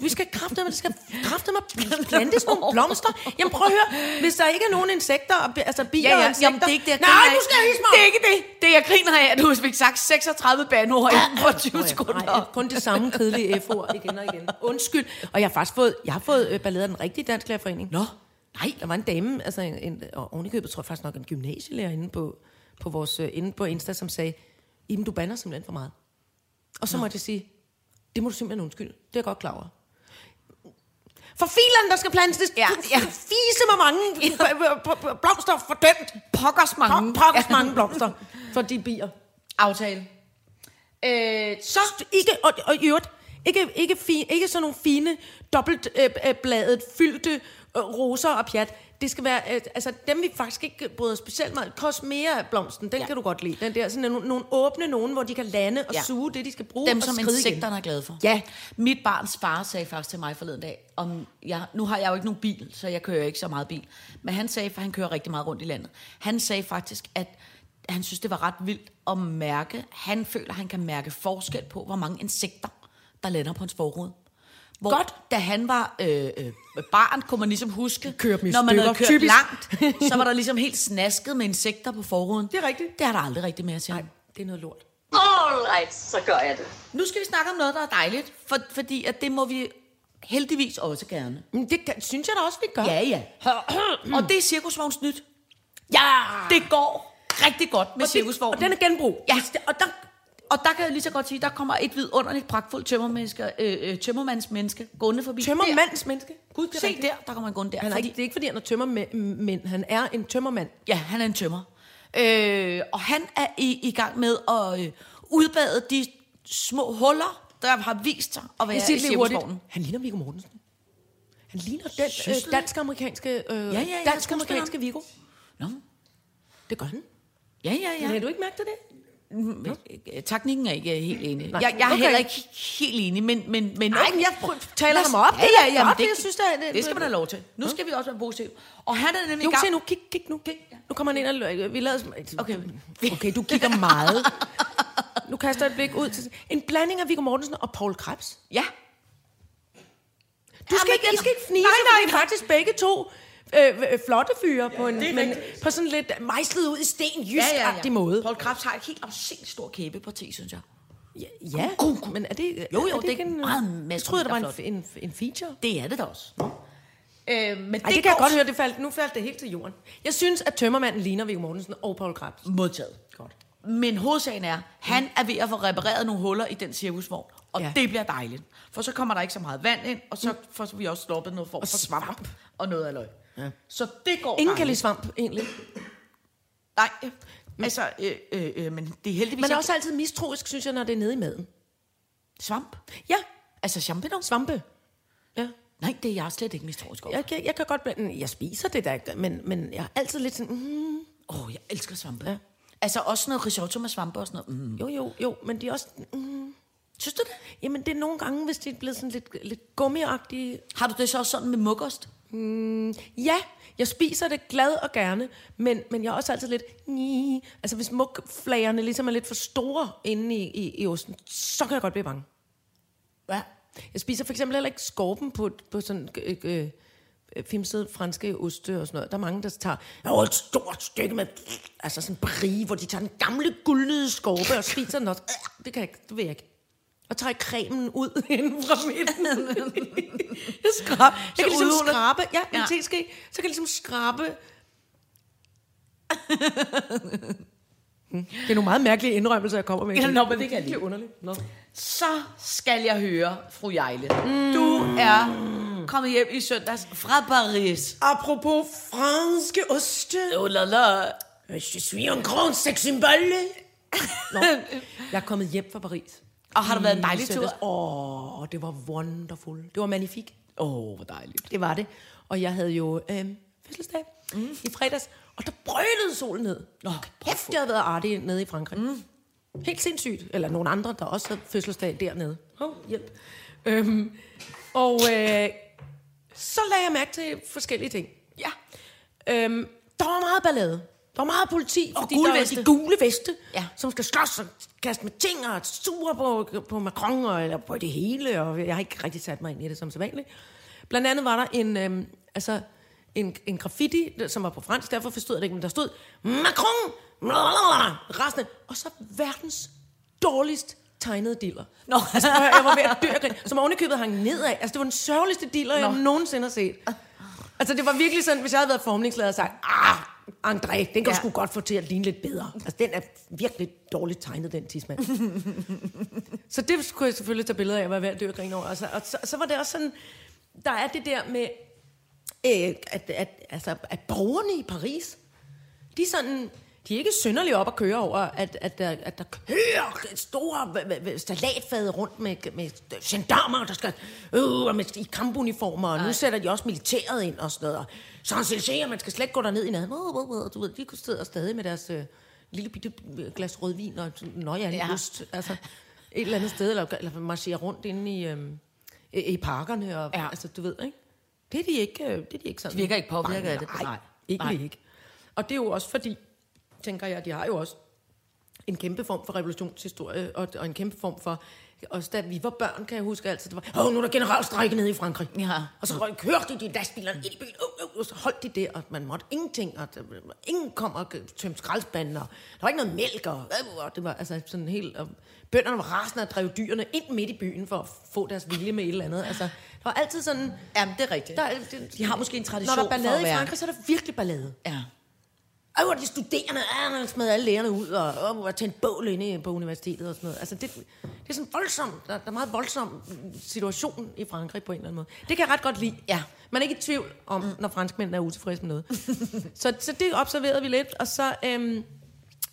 vi skal kræfte med, skal kræfte med plante sådan nogle blomster. Jamen prøv at høre, hvis der ikke er nogen insekter, og altså bier Ja, og ja, insekter. jamen, det er ikke det, jeg Nej, af. du skal hisse mig. Det er ikke det. Det, jeg griner af, at du fik sagt 36 banord inden for 20 sekunder. Nej, kun det samme kedelige F-ord igen og igen. Undskyld. Og jeg har faktisk fået, jeg har fået øh, ballade af den rigtige dansklærerforening. Nå. Nej, der var en dame, altså en, en og ovenikøbet tror jeg faktisk nok en gymnasielærer inde på, på, vores, øh, inde på Insta, som sagde, Iben, du bander simpelthen for meget. Og så måtte jeg sige, det må du simpelthen undskylde. Det er jeg godt klar over. For filerne, der skal plantes, det Ja, ja. fise mig mange b- blomster fordømt. Pokkers mange. Po- Pokkers mange blomster for de bier. Aftale. Øh, Så ikke, og, og i øvrigt, ikke, ikke, fi, ikke sådan nogle fine, dobbeltbladet, øh, bladet, fyldte øh, roser og pjat. Det skal være, øh, altså dem vi faktisk ikke bryder specielt meget. Kosmera-blomsten, den ja. kan du godt lide. Den der, sådan nogle, nogle åbne nogen, hvor de kan lande og Ja. suge det, de skal bruge Dem, som insekterne igen. er glade for. Ja. Mit barns far sagde faktisk til mig forleden dag, om jeg, nu har jeg jo ikke nogen bil, så jeg kører ikke så meget bil. Men han sagde, for han kører rigtig meget rundt i landet. Han sagde faktisk, at han synes, det var ret vildt at mærke. Han føler, han kan mærke forskel på, hvor mange insekter, der lander på hans forrude. Hvor, Godt. Da han var øh, øh, barn, kunne man ligesom huske, når man havde kørt typisk. langt, så var der ligesom helt snasket med insekter på forruden. Det er rigtigt. Det er der aldrig rigtig mere til. Nej, det er noget lort. All right, så gør jeg det. Nu skal vi snakke om noget, der er dejligt, for, fordi at det må vi heldigvis også gerne. Men det kan, synes jeg da også, vi gør. Ja, ja. Og det er cirkusvognsnyt. ja. Det går rigtig godt med og, det, cirkusvognen. og den er genbrug. Ja, og der, og der kan jeg lige så godt sige, der kommer et vidunderligt pragtfuldt tømmermenneske, øh, øh, tømmermandsmenneske gående forbi. Tømmermands menneske. Gud, det Se rigtigt. der, der kommer en gående der. Han er ikke, det er ikke, fordi han er tømmermænd. Han er en tømmermand. Ja, han er en tømmer. Øh, og han er i, i gang med at øh, udbade de små huller, der har vist sig at være Jeg siger i hurtigt. Han ligner Viggo Mortensen. Han ligner den øh, dansk-amerikanske øh, ja, ja, dansk-amerikanske Viggo. Nå. Det gør han. Ja, ja, Ja. ja. Har du ikke mærket det? Øh, Teknikken er ikke helt enig. Nej, Jeg, jeg er okay. heller ikke helt enig, men... men, men Nej, men jeg taler ham op. Ja, ja, det, jeg synes, det det- det skal man have lov til. Nu skal vi også være positive. Og han er nemlig i gang... se nu, kig, kig nu. Kig. Nu kommer han ind og... Vi lader, Okay. okay, du kigger meget. Nu kaster jeg et blik ud til... En blanding af Viggo Mortensen og Paul Krebs. Ja. Du skal, Jamen, ikke, I skal ikke fnise, Nej, nej, er faktisk begge to øh, øh, flotte fyre på, en, men på sådan lidt mejslet ud i sten, jysk måde. Paul Krebs har et helt afsindigt stort kæbeparti, synes jeg. Ja, ja, men er det... Jo, jo, er det er ikke en, meget Jeg troede, det var en, en, en feature. Det er det da også. Øh, men det, Ej, det kan jeg godt høre, det faldt, nu faldt det helt til jorden. Jeg synes, at tømmermanden ligner Viggo Mortensen og Paul Krebs. Modtaget. Godt. Men hovedsagen er, han er ved at få repareret nogle huller i den cirkusvogn. Og Ja. ja. det bliver dejligt. For så kommer der ikke så meget vand ind, og så får vi også stoppet noget form for svamp. svamp. Og noget af løg. Ja. Så det går Ingen kan dejligt. lide svamp, egentlig. Nej, øh, altså, øh, øh, øh, men det er heldigvis Man er ikke også altid mistroisk, synes jeg, når det er nede i maden. svamp. Ja, Altså champignon. svampe. Ja. Nej, det er jeg slet ikke mistroisk over. Jeg, jeg, jeg kan godt... bl- Jeg spiser det der, men, men jeg er altid lidt sådan... Mm, Åh, oh, jeg elsker svampe. Ja. Altså også noget risotto med svampe og sådan noget. Mm. jo, jo, jo, men de er også... Mm, Synes du det? jamen, det er nogle gange, hvis de er blevet sådan lidt, lidt gummiagtige. Har du det så også sådan med muggost? Ja, jeg spiser det glad og gerne, men, men jeg er også altid lidt... Nii. Altså, hvis mugflagerne ligesom er lidt for store inde i, i, i osten, så kan jeg godt blive bange. Ja. Jeg spiser for eksempel heller ikke skorpen på, på sådan øh, øh, filmsted franske oste og sådan noget. Der er mange, der tager oh, et stort stykke med altså sådan brie, hvor de tager den gamle guldnede skorpe og spiser den også. Øh, Det kan jeg ikke, det vil jeg ikke. Og trække cremen ud inden fra midten. jeg skrab, jeg kan ligesom udhuler- skrabe, ja, en Ja. teske, så kan jeg ligesom skrabe. Det er nogle meget mærkelige indrømmelser, jeg kommer med. Ja, nå, men det kan jeg lide. underligt. Nå. Så skal jeg høre, fru Jejle. Mm. Du er kommet hjem i søndags fra Paris. Apropos franske oste. Oh la la. Je suis en grand sex symbol. Nå, jeg er kommet hjem fra Paris. Og har det været en dejlig tur? Åh, oh, det var wonderful. Det var magnifik. Åh, oh, hvor dejligt. Det var det. Og jeg havde jo øh, fødselsdag mm. i fredags, og der brølede solen ned. Nå, kæft, jeg havde været artig nede i Frankrig. Mm. Helt sindssygt. Eller nogle andre, der også havde fødselsdag dernede. Åh, oh, hjælp. Øhm, og øh, så lagde jeg mærke til forskellige ting. Ja. Øhm, der var meget ballade. Var meget politi, Og gule veste. de gule veste, Ja. som skal slås og kaste med ting og sure på, på Macron og, eller på det hele, og jeg har ikke rigtig sat mig ind i det som sædvanligt. Blandt andet var der en, øhm, altså, en, en graffiti, som var på fransk, derfor forstod jeg det ikke, men der stod Macron, blablabla, resten, og så verdens dårligst tegnede diller. Nå. Altså, jeg var ved at dø af grin, som ovenikøbet hang nedad. Altså, det var den sørgeligste diller, jeg Nå. nogensinde har set. Altså, det var virkelig sådan, hvis jeg havde været formningsleder og sagt, ah, André, den kan ja. Sgu godt få til at ligne lidt bedre. Altså, den er virkelig dårligt tegnet, den tidsmand. så det skulle jeg selvfølgelig tage billeder af, og være ved at dø af grin over. Altså, og så, så var det også sådan, der er det der med, øh, at, at, altså, at borgerne i Paris, de er sådan, de er ikke synderligt op at køre over, at, at, der, at der kører store hva- salatfade rundt med, med gendarmer, der skal øh, og med, i kampuniformer, og nu sætter de også militæret ind og sådan noget. Og Champs-Élysées, og man skal slet ikke gå derned i uh, Du ved, de sidder stadig med deres øh, lille bitte glas rødvin og nøje ja. Ja. ost. Altså, et eller andet sted, eller, eller marchere rundt inde i, øhm, i, parkerne, og, ja. Ja. altså, du ved, ikke? Det er de ikke, øh, det er de ikke sådan. De virker ikke påvirket af det. Nej, Nej. ikke Nej. ikke. Og det er jo også fordi, tænker jeg, de har jo også en kæmpe form for revolutionshistorie, og, og en kæmpe form for... Også da vi var børn, kan jeg huske altid, det var, åh, nu er der generalstrække nede i Frankrig. Ja. Og så røg- kørte de lastbilerne ind i byen, øh, øh, og så holdt de det, og man måtte ingenting, og der, ingen kom og tømte skraldspanden, og der var ikke noget mælk, og, og det var altså sådan helt... Og bønderne var rasende og drev dyrene ind midt i byen for at få deres vilje med et eller andet. Altså, der var altid sådan... Jamen, det er rigtigt. Der, er- det, De har måske en tradition Når der er ballade i Frankrig, så er der virkelig ballade. Ja. Hvor er de studerende, ah, smed alle lærerne ud, og, og, og tændte bål inde på universitetet og sådan noget. Altså, det, det er sådan voldsomt, der, der er meget voldsom situation i Frankrig på en eller anden måde. Det kan jeg ret godt lide. Ja. Man er ikke i tvivl om, mm. når franskmændene er utilfredse med noget. så, så det observerede vi lidt, og så øhm,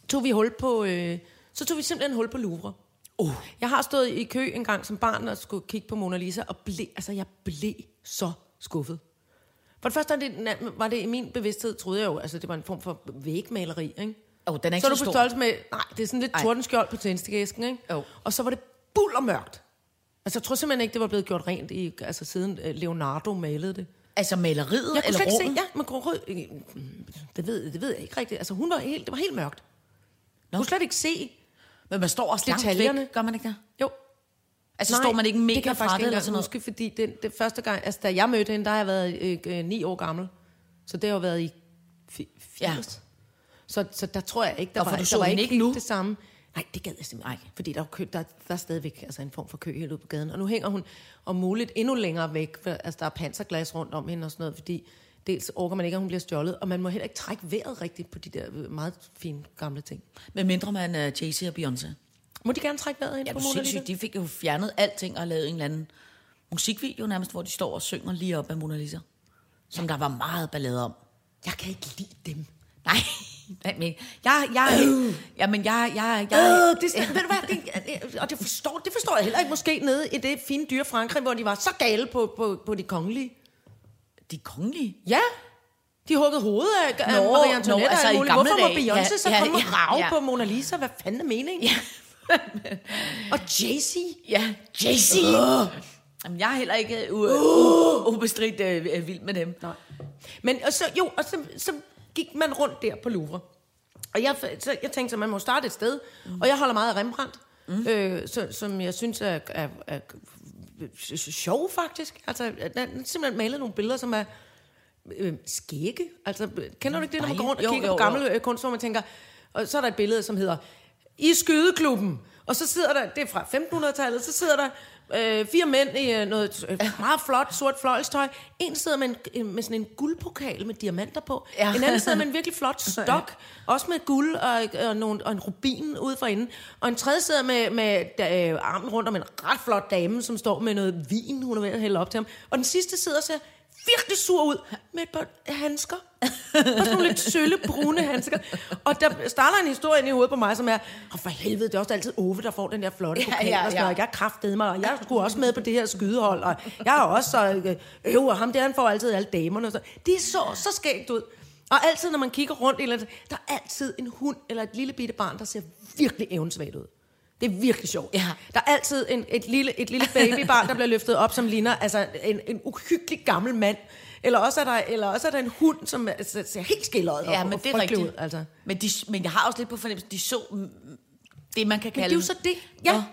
tog vi hul på, øh, så tog vi simpelthen hul på Louvre. Uh. Jeg har stået i kø en gang som barn og skulle kigge på Mona Lisa, og ble, altså, jeg blev så skuffet. For det første er det, var det i min bevidsthed, troede jeg jo, altså det var en form for vægmaleri, ikke? Oh, den er ikke så er så, du på størrelse med, nej, det er sådan lidt Ej. tordenskjold på tændstikæsken, ikke? Jo. Og så var det buller mørkt. Altså jeg tror simpelthen ikke, det var blevet gjort rent, i, altså siden øh, Leonardo malede det. Altså maleriet Jeg eller slet ikke se, rummet? ja, man kunne rød, øh, det ved, det ved jeg ikke rigtigt. Altså hun var helt, det var helt mørkt. Jeg kunne slet ikke se, Men man står også langt væk, gør man ikke det? jo, Altså står man ikke mega fra det eller sådan noget? huske, fordi det, det første gang, altså da jeg mødte hende, der har jeg været øh, øh, ni år gammel. Så det har jo været i fi- 80. Ja. Så, så der tror jeg ikke, der Hvorfor, var, du der så var ikke ikke nu? det samme. Nej, det gad jeg simpelthen ikke. Fordi der er, kø, der, der er stadigvæk altså en form for kø helt ude på gaden. Og nu hænger hun om muligt endnu længere væk, for altså, der er panserglas rundt om hende og sådan noget, fordi dels orker man ikke, at hun bliver stjålet, og man må heller ikke trække vejret rigtigt på de der øh, meget fine gamle ting. Med mindre man er Jay-Z og Beyoncé. Må de gerne trække vejret ind Ja, på Mona Lisa? De fik jo fjernet alting og lavet en eller anden musikvideo nærmest, hvor de står og synger lige op af Mona Lisa. Som der var meget ballade om. Jeg kan ikke lide dem. Nej, nej, men jeg, jeg, ja, men jeg, jeg, jeg, Øh, det, ved du hvad, det, og det forstår, det forstår jeg heller ikke måske nede i det fine dyre Frankrig, hvor de var så gale på, på, på de kongelige. de kongelige. Ja, de huggede hovedet af, af Nå, Marie Antoinette nå, og altså alt i muligt. gamle Hvorfor må. Beyoncé Ja, så ja, komme og ja, rave ja. på Mona Lisa? Hvad fanden er meningen? Ja. Og Jay-Z? Ja, Jay-Z. Uh. Jamen, jeg er heller ikke uh, uh. ubestridt uh, vild med dem. Nej. Men og så, jo, og så, så gik man rundt der på Louvre. Og jeg, så, jeg tænkte, at man må starte et sted. Mm. Og jeg holder meget af Rembrandt, mm. øh, så, som jeg synes er, er, er, er sjov faktisk. Altså, er simpelthen malet nogle billeder, som er øh, skægge. Altså, kender du ikke det, når man går rundt og Jo, kigger jo, på jo. gamle øh, kunst, hvor man tænker... Og så er der et billede, som hedder i skydeklubben. Og så sidder der, det er fra 1500-tallet, så sidder der øh, fire mænd i øh, noget øh, meget flot sort fløjlstøj. En sidder med, en, en- med sådan en guldpokal med diamanter på. Ja. En anden sidder med en virkelig flot stok, også med guld og, og, nogle, og en rubin ude for enden. Og en tredje sidder med, med øh, armen rundt om en ret flot dame, som står med noget vin, hun er ved at hælde op til ham. Og den sidste sidder og ser virkelig sur ud med et par handsker. Og sådan nogle lidt sølle, brune handsker. Og der starter en historie ind i hovedet på mig, som er, og for helvede, det er også altid Ove, der får den der flotte Ja, pokal. ja, og sådan ja. noget. Jeg er kraftedeme mig, og jeg skulle også med på det her skydehold. Og jeg har også så øh, øv, og ham der, han får altid alle damerne. Og så. Det så så skægt ud. Og altid, når man kigger rundt, eller, der er altid en hund eller et lille bitte barn, der ser virkelig evensvagt ud. Det er virkelig sjovt. Ja. Der er altid en, et, lille, et lille babybarn, der bliver løftet op, som ligner altså, en, en uhyggelig gammel mand. Eller også er der, eller også er der en hund, som altså, ser helt skilleret Ja, men og det er frygtelig rigtigt. Ud, altså. Men, de, men jeg har også lidt på fornemmelsen, de så mm, det, man kan Men kalde... det er jo så det. Ja.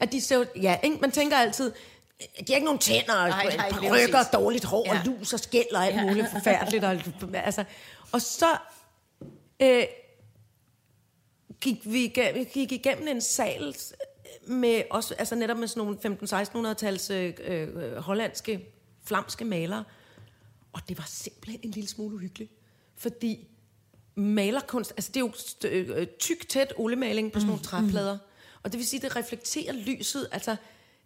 At de ser, jo- ja, ikke? Man tænker altid, de har ikke nogen tænder, og Nej, nej, nej, nej, lige rykker, præcis. dårligt hår, ja. Ja. og lus og skæld og alt muligt forfærdeligt. Og, altså, og så øh, gik vi igennem, gik igennem en sal med også, altså netop med sådan nogle 15-1600-tals øh, øh, hollandske, flamske malere. Og det var simpelthen en lille smule uhyggeligt. Fordi malerkunst, altså det er jo st- øh, tyk, tæt oliemaling på sådan nogle træplader. Og det vil sige, det reflekterer lyset. Altså,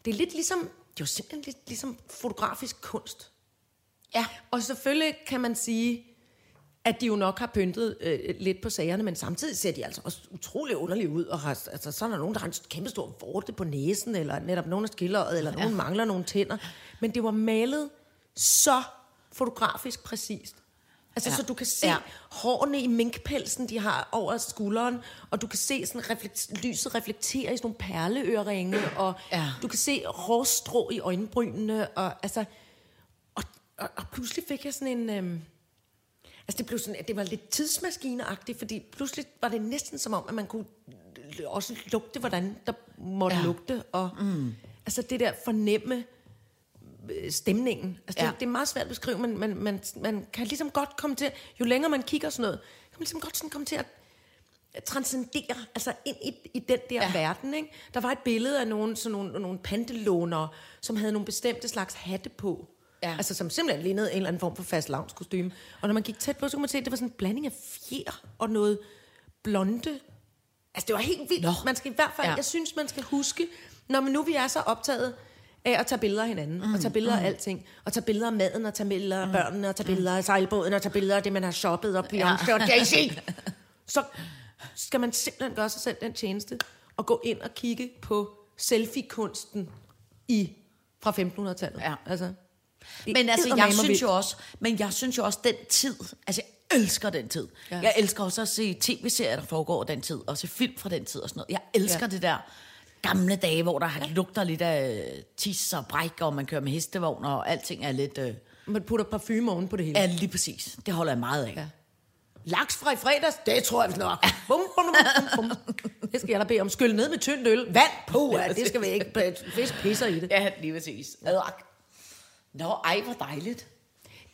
det er lidt ligesom, det er jo simpelthen lidt ligesom fotografisk kunst. Ja. Og selvfølgelig kan man sige, at de jo nok har pyntet øh, lidt på sagerne, men samtidig ser de altså også utrolig underligt ud. Og har, altså, så er der nogen, der har en kæmpe stor vorte på næsen, eller netop nogen af skilleret, eller nogen mangler nogle tænder. Men det var malet så fotografisk præcist. Altså, ja. Så du kan se Ja. hårene i minkpelsen, de har over skulderen, og du kan se sådan reflekt, lyset reflektere i sådan nogle perleøreringe, og Ja. du kan se hårstrå i øjenbrynene, og altså... Og, og, og pludselig fik jeg sådan en... Øhm, altså det blev sådan, det var lidt tidsmaskineagtigt, fordi pludselig var det næsten som om, at man kunne også lugte, hvordan der måtte Ja. lugte, og mm. altså det der fornemme stemningen. Altså Ja. det, det er meget svært at beskrive, men man, man, man kan ligesom godt komme til, jo længere man kigger sådan noget, kan man ligesom godt sådan komme til at transcendere, altså ind i, i den der Ja. verden. Ikke? Der var et billede af nogle, sådan nogle, nogle pantelånere, som havde nogle bestemte slags hatte på. Ja. Altså som simpelthen lignede en eller anden form for fast kostume. Og når man gik tæt på, så kunne man se, at det var sådan en blanding af fjer og noget blonde. Altså det var helt vildt. Nå. Man skal i hvert fald, ja. jeg synes, man skal huske, når man nu vi er så optaget af at tage billeder af hinanden, mm, og tage billeder mm. af alting, og tage billeder af maden, og tage billeder af børnene, og tage billeder af sejlbåden, og tage billeder af det, man har shoppet, og Beyoncé og Jay-Z, så skal man simpelthen gøre sig selv den tjeneste, og gå ind og kigge på selfie-kunsten i, fra 1500-tallet. Ja. Altså, Men altså, jeg synes jo også, men jeg synes jo også, den tid, altså jeg elsker den tid. Ja. Ja. Jeg elsker også at se tv-serier, der foregår den tid, og se film fra den tid og sådan noget. Jeg elsker ja. Ja. det der gamle dage, hvor der ja. lugter lidt af tis og bræk, og man kører med hestevogn, og alting er lidt... Øh, Man putter parfume oven på det hele. ja, lige præcis. Det holder jeg meget af. Ja. Ja. Laks fra i fredags, det tror jeg nok. Bum, bum, bum, bum, bum. Det skal jeg da bede om. Skyld ned med tyndt øl. Vand på, ja, det skal vi ikke. Fisk pisser i det. ja, lige præcis. Adak. Nå, ej, hvor dejligt.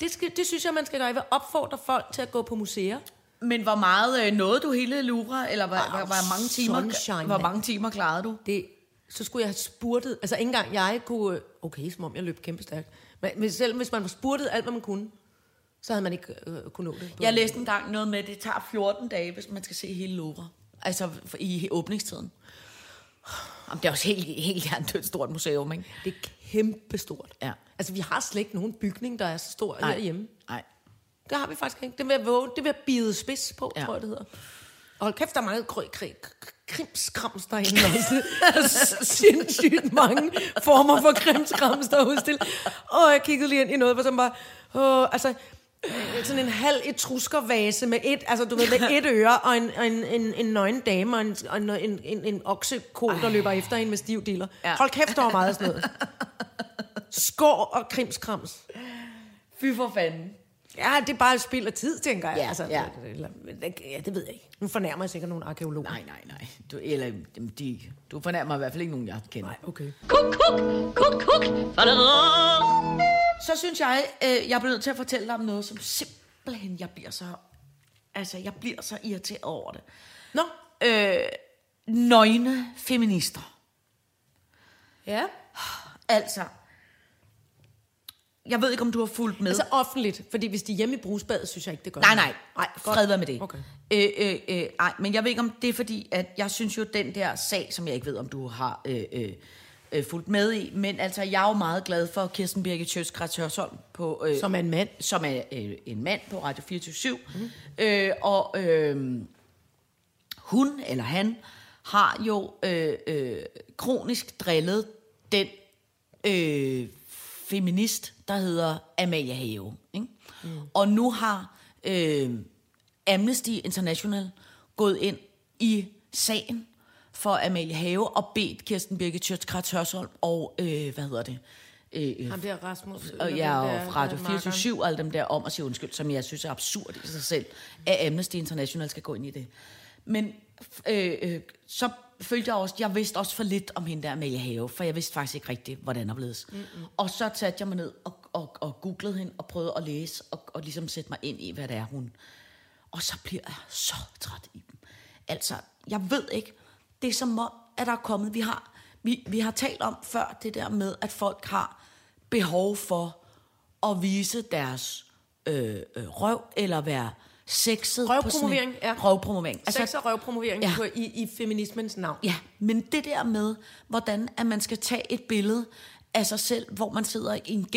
Det, skal, det synes jeg, man skal gøre. Jeg vil opfordre folk til at gå på museer. Men hvor meget øh, nåede du hele Louvre, eller hvor, Ah, hvor, hvor mange timer, sunshine, hvor mange timer klarede du? Det, så skulle jeg have spurtet. Altså ikke engang jeg kunne... Okay, som om jeg løb kæmpe stærkt. Men men selv hvis man var spurtet alt, hvad man kunne, så havde man ikke øh, kunne nå det. Jeg læste engang noget med, at det tager 14 dage, hvis man skal se hele Louvre. Altså i åbningstiden. Jamen, det er også helt, helt et stort museum, ikke? Det er kæmpe stort. Ja. Altså, vi har slet ikke nogen bygning, der er så stor Nej. herhjemme. Nej. Det har vi faktisk ikke. Det vil jeg, våge, det vil jeg bide spids på, Ja. tror jeg, det hedder. Og hold kæft, der er mange kry- kry- krimskrams derinde også. Der er sindssygt mange former for krimskrams, der er udstillet. Og jeg kiggede lige ind i noget, hvor som bare... Åh, altså, øh, sådan en halv etruskervase med et, altså du ved, med et øre, og en, og en, en, en nøgen dame, og en, og en, en, en, en okseko, der løber efter hende med stiv dealer. Ja. Hold kæft, der var meget sådan noget. Skår og krimskrams. Fy for fanden. Ja, det er bare et spild af tid, tænker jeg. Ja, altså, ja. Eller, ja, det ved jeg ikke. Nu fornærmer jeg sikkert nogle arkeologer. Nej, nej, nej. Du, eller, de, du fornærmer i hvert fald ikke nogen, jeg kender. Nej, okay. Kuk, kuk, kuk, kuk. Så synes jeg, øh, jeg bliver nødt til at fortælle dig om noget, som simpelthen, jeg bliver så... Altså, jeg bliver så irriteret over det. Nå, Øh, nøgne feminister. Ja. Altså, jeg ved ikke, om du har fulgt med. Altså offentligt, fordi hvis de er hjemme i brugsbadet, synes jeg ikke, det gør Nej, nej, nej, fred være med det. Okay. Øh, øh, øh, nej, men jeg ved ikke, om det er fordi, at jeg synes jo, den der sag, som jeg ikke ved, om du har øh, øh, øh, fulgt med i, men altså, jeg er jo meget glad for Kirsten Birgit Sjøtskrets Hørsholm på... Øh, Som er en mand. Som er øh, en mand på Radio 24 mm. øh, Og øh, hun, eller han, har jo øh, øh, kronisk drillet den øh, feminist, der hedder Amalia Have. Ikke? Mm. Og nu har øh, Amnesty International gået ind i sagen for Amalie Have og bedt Kirsten Birgit Sjøtskrets Hørsholm og, øh, hvad hedder det, øh, Ham der Rasmus. og den og der, Radio øh, makkeren. 24 og alle dem der om at sige undskyld, som jeg synes er absurd i sig selv, at Amnesty International skal gå ind i det. Men øh, øh, så følte jeg også, jeg vidste også for lidt om hende der Amalie Have, for jeg vidste faktisk ikke rigtigt, hvordan der blevet. Mm-hmm. Og så satte jeg mig ned og, og, og googlede hende og prøvede at læse og, og ligesom sætte mig ind i, hvad det er, hun... Og så bliver jeg så træt i dem. Altså, jeg ved ikke, det er som om, at der er kommet, vi har, vi, vi har talt om før det der med, at folk har behov for at vise deres øh, øh, røv, eller være sexet. på sådan en- Røvpromovering, ja. Røvpromovering. Altså, Sex og røvpromovering Ja. på, i, i feminismens navn. Ja, men det der med, hvordan at man skal tage et billede af sig selv, hvor man sidder i en g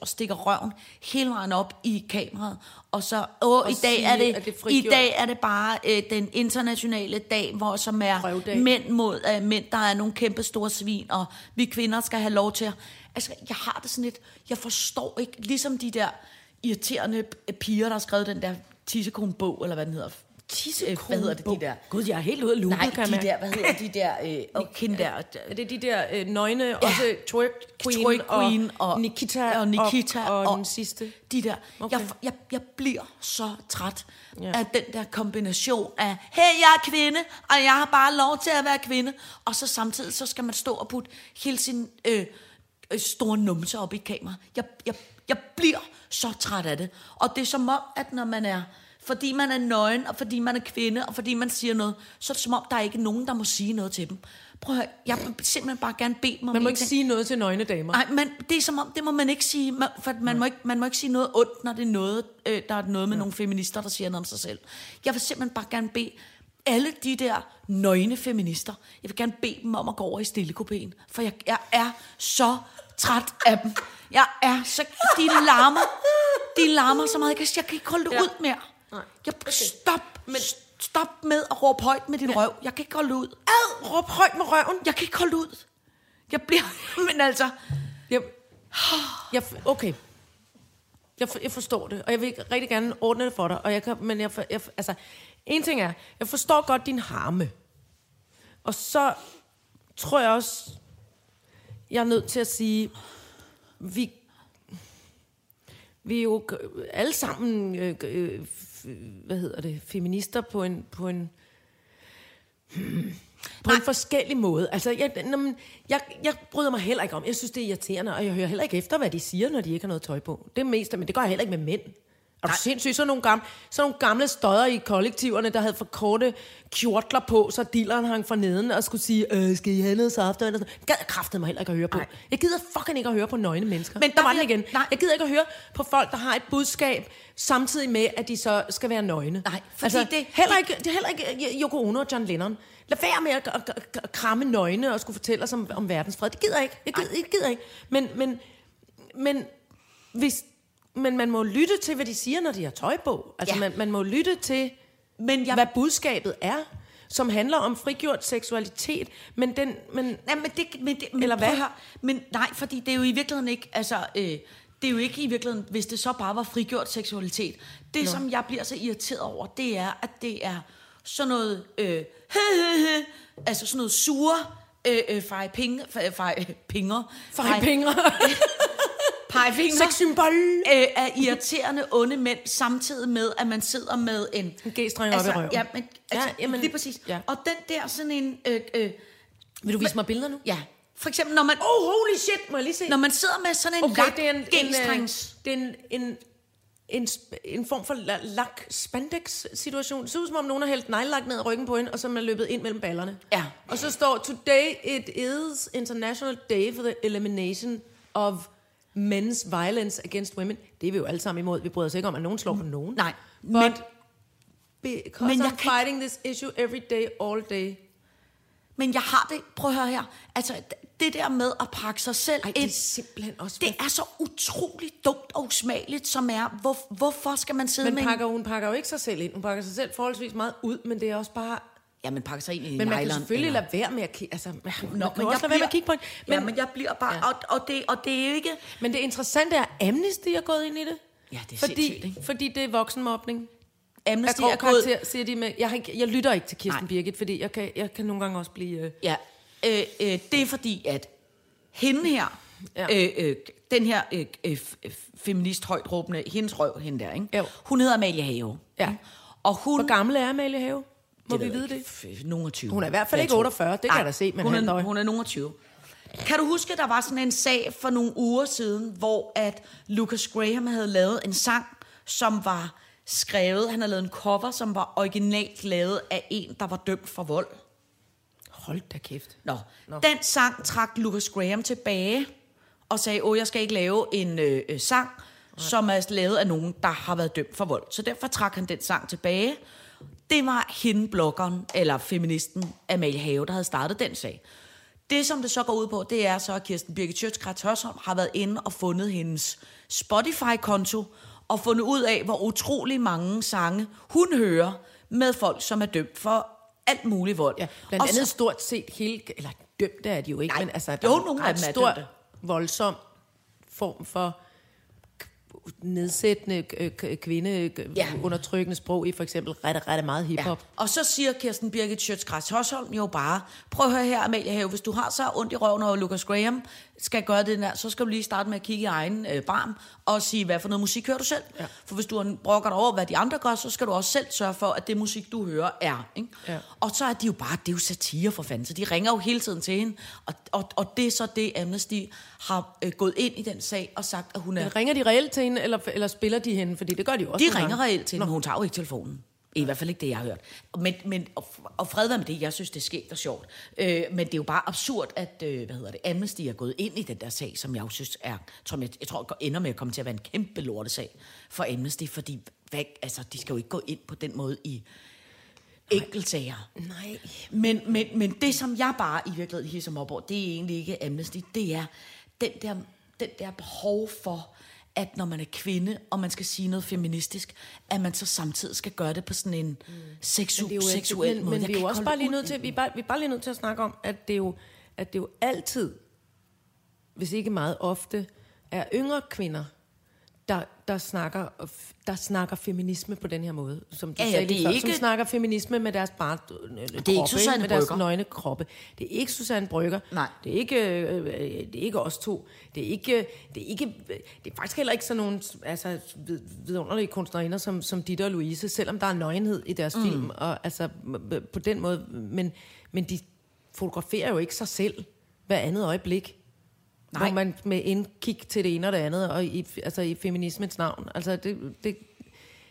og stikker røven hele vejen op i kameraet, og så, åh, i dag sige, er det, det i dag er det bare øh, den internationale dag, hvor som er Røvdag. mænd mod øh, mænd, der er nogle kæmpe store svin, og vi kvinder skal have lov til at... Altså, jeg har det sådan lidt, jeg forstår ikke, ligesom de der irriterende piger, der har skrevet den der tissekone-bog, eller hvad den hedder. Øh, Hvad hedder det, de der? Gud, jeg er helt ude af loopet, Nej, kan de der, hvad hedder de der, øh, og hende der, Er det de der øh, nøgne, ja. også twerk queen, Twerk Queen og, og, Nikita, og, Nikita og, og, den sidste? De der. Okay. Jeg, jeg, jeg bliver så træt Ja. af den der kombination af, hey, jeg er kvinde, og jeg har bare lov til at være kvinde. Og så samtidig, så skal man stå og putte hele sin øh, øh, store numse op i kamera. Jeg, jeg, jeg bliver så træt af det. Og det er som om, at når man er fordi man er nøgen, og fordi man er kvinde, og fordi man siger noget, så er det som om, der er ikke nogen, der må sige noget til dem. Prøv at høre, jeg vil simpelthen bare gerne bede dem om Man må ikke ting. sige noget til nøgne damer. Nej, men det er som om, det må man ikke sige, man- for man må ikke, man må ikke sige noget ondt, når det er noget, øh, der er noget med ja. nogle feminister, der siger noget om sig selv. Jeg vil simpelthen bare gerne bede alle de der nøgne feminister, jeg vil gerne bede dem om at gå over i stillekopæen, for jeg, jeg er så træt af dem. Jeg er så... De larmer, de larmer så meget, jeg kan, jeg kan ikke holde det Ja. ud mere. Jeg, stop, men, stop med at råbe højt med din ja. røv. Jeg kan ikke holde det ud. Ad, råb højt med røven. Jeg kan ikke holde det ud. Jeg bliver... Men altså... Jeg, jeg, okay. Jeg, for- jeg forstår det, og jeg vil rigtig gerne ordne det for dig. Og jeg kan, men jeg, for- jeg, altså, en ting er, jeg forstår godt din harme. Og så tror jeg også, jeg er nødt til at sige, vi, vi er jo alle sammen, øh, øh, hvad hedder det, feminister på en, på en, på en forskellig måde. Altså, jeg, man, jeg, jeg bryder mig heller ikke om. Jeg synes, det er irriterende, og jeg hører heller ikke efter, hvad de siger, når de ikke har noget tøj på. Det er mest af, men det gør jeg heller ikke med mænd. Er du sindssygt? Så nogle, gamle, så nogle gamle støder i kollektiverne, der havde for korte kjortler på, så dilleren hang for neden og skulle sige, øh, skal I have noget saft? Eller sådan. Gad jeg kraftede mig heller ikke at høre på. Nej. Jeg gider fucking ikke at høre på nøgne mennesker. Men der der var den igen. nej. Jeg gider ikke at høre på folk, der har et budskab, samtidig med, at de så skal være nøgne. Nej, fordi altså, det- heller ikke, det er heller ikke Yoko Ono og John Lennon. Lad være med at, at, at, at kramme nøgne og skulle fortælle os om, om verdensfred. Det gider jeg ikke. Jeg gider, jeg gider ikke. Men, men, men, hvis, men man må lytte til, hvad de siger, når de har tøj på. Altså, Ja. man, man må lytte til, Men jeg, hvad budskabet er, som handler om frigjort seksualitet. Men den... Men, Nej, men det, men det, men Eller hvad? høre. Men nej, fordi det er jo i virkeligheden ikke, altså, øh, det er jo ikke i virkeligheden, hvis det så bare var frigjort seksualitet. Det, Nå. som jeg bliver så irriteret over, det er, at det er sådan noget, øh, altså sådan noget sure, øh, øh, feje penge, feje, feje, pinger, Feje penge. pegefinger, Sexsymbol. øh, af irriterende onde mænd, samtidig med, at man sidder med en... En G-streng op i røven. Ja, men, altså, Ja, ja, jamen, lige præcis. ja. Og den der sådan en... Øh, øh, Vil du vise mig billeder nu? ja, for eksempel når man... Oh, holy shit, må jeg lige se? Når man sidder med sådan en Okay, lagt det er en, en, øh, G-strengs... det er en, en, en, en form for la- lak spandex situation. Det ser ud som om nogen har hældt neglelak ned ad ryggen på hende, og så er man løbet ind mellem ballerne. Ja. Og så står, Today it is International Day for the Elimination of Men's Violence Against Women. Det er vi jo alle sammen imod. Vi bryder os ikke om, at nogen slår på nogen. Nej, But men- because men I'm jeg kan fighting this issue every day, all day. Men jeg har det, prøv at høre her, altså det der med at pakke sig selv Ej, det er ind, simpelthen også... det er så utroligt dumt og usmageligt, som er, hvor, hvorfor skal man sidde men med pakker, hun pakker jo ikke sig selv ind. Hun pakker sig selv forholdsvis meget ud, men det er også bare... Ja, men pakke sig ind i Men man kan nylon, selvfølgelig eller- lade være med at kigge... Altså, man, man Nå, kan også lade være med at kigge på hende. Men, ja, men jeg bliver bare... Ja. Og, og, det, og det er jo ikke... Men det interessante er, at Amnesty er gået ind i det. Ja, det er fordi, sindssygt, ikke? fordi det er voksenmobning. Amnesty Jeg er karakter, siger de med... Jeg, har ikke, jeg lytter ikke til Kirsten Nej. Birgit, fordi jeg kan, jeg kan nogle gange også blive... Øh, Ja, øh, øh, det er fordi, at hende her, Ja. øh, øh, den her øh, øh, f- feminist højt råbende, hendes røv, hende der, ikke? Jo. hun hedder Amalie Have. Ja. Og hun... Hvor gammel er Amalie Have? Må vi ved vide det? Nogen af 20. Hun er i hvert fald ikke tro. 48, det kan jeg da se, men hun, er, hun er nogen af 20. Kan du huske, der var sådan en sag for nogle uger siden, hvor at Lucas Graham havde lavet en sang, som var skrevet, han havde lavet en cover, som var originalt lavet af en, der var dømt for vold. Hold da kæft. Nå. Nå. Den sang trak Lucas Graham tilbage og sagde, åh, jeg skal ikke lave en øh, sang, Nej. som er lavet af nogen, der har været dømt for vold. Så derfor trak han den sang tilbage. Det var hende, bloggeren, eller feministen Amalie Have, der havde startet den sag. Det, som det så går ud på, det er så, at Kirsten Birgit Sjøtskrets Hørsholm har været inde og fundet hendes Spotify-konto, og fundet ud af, hvor utrolig mange sange hun hører med folk, som er dømt for alt muligt vold. Ja, blandt Og andet så- stort set hele... Eller dømte er de jo ikke, Nej, men altså... jo, der nogle er af en dem er stor, dømte. voldsom form for nedsættende øh, k- kvinde Ja. ja. undertrykkende sprog i for eksempel ret, ret meget hiphop. Ja. Og så siger Kirsten Birgit Schøtzgrads Hørsholm jo bare, prøv at høre her, Amalie Have, hvis du har så ondt i røven over Lucas Graham, skal gøre det der, så skal du lige starte med at kigge i egen øh, barm og sige, hvad for noget musik hører du selv? Ja. For hvis du brokker dig over, hvad de andre gør, så skal du også selv sørge for, at det musik, du hører, er. Ikke? Ja. Og så er de jo bare, det er jo satire for fanden, så de ringer jo hele tiden til hende, og, og, og det er så det, Amnesty har øh, gået ind i den sag og sagt, at hun er... Men ringer de reelt til hende, eller, eller spiller de hende? Fordi det gør de jo også De ringer reelt til hende, men hun tager jo ikke telefonen. I hvert fald ikke det, jeg har hørt. Men, men, og, og fred være med det, jeg synes, det er skægt og sjovt. Øh, men det er jo bare absurd, at øh, hvad hedder det, Amnesty er gået ind i den der sag, som jeg jo synes er, tror, jeg, jeg tror, ender med at komme til at være en kæmpe lortesag for Amnesty, fordi hvad, altså, de skal jo ikke gå ind på den måde i enkeltsager. Nej. Men, men, men det, som jeg bare i virkeligheden hisser mig op over, det er egentlig ikke Amnesty, det er den der, den der behov for, at når man er kvinde, og man skal sige noget feministisk, at man så samtidig skal gøre det på sådan en seksu- Men seksuel men, måde. Men Jeg vi er jo også bare lige nødt til, vi er bare, vi er bare lige nødt til at snakke om, at det jo, at det jo altid, hvis ikke meget ofte, er yngre kvinder, der, der, snakker, der snakker feminisme på den her måde. Som du Ja, ja, sagde det lige før, ikke- som snakker feminisme med deres bare Det er ikke Susanne med deres nøgne kroppe. Det er ikke Susanne Brygger. Nej. Det er ikke, øh, det er ikke os to. Det er ikke, det er ikke, det er faktisk heller ikke sådan nogle altså, vid- vidunderlige kunstnerinder som, som Ditte og Louise, selvom der er nøgenhed i deres mm. film, og altså på den måde, men, men de fotograferer jo ikke sig selv hver andet øjeblik. Nej. Hvor man med indkig til det ene og det andet, og i, altså i feminismens navn. Altså det, det,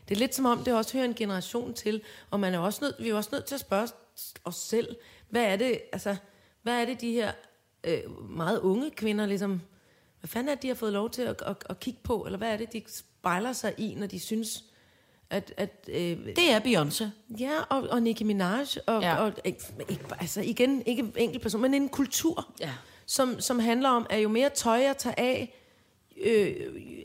det er lidt som om, det også hører en generation til, og man er også nødt, vi er også nødt til at spørge os selv, hvad er det, altså, hvad er det de her øh, meget unge kvinder ligesom, hvad fanden er det, de har fået lov til at, at, at kigge på, eller hvad er det, de spejler sig i, når de synes, at, at øh, Det er Beyoncé. Ja, og, og Nicki Minaj, og, ja. Og ikke, ikke, altså igen, ikke en enkelt person, men en kultur, Ja. Som, som handler om, at jo mere tøj jeg tager af øh,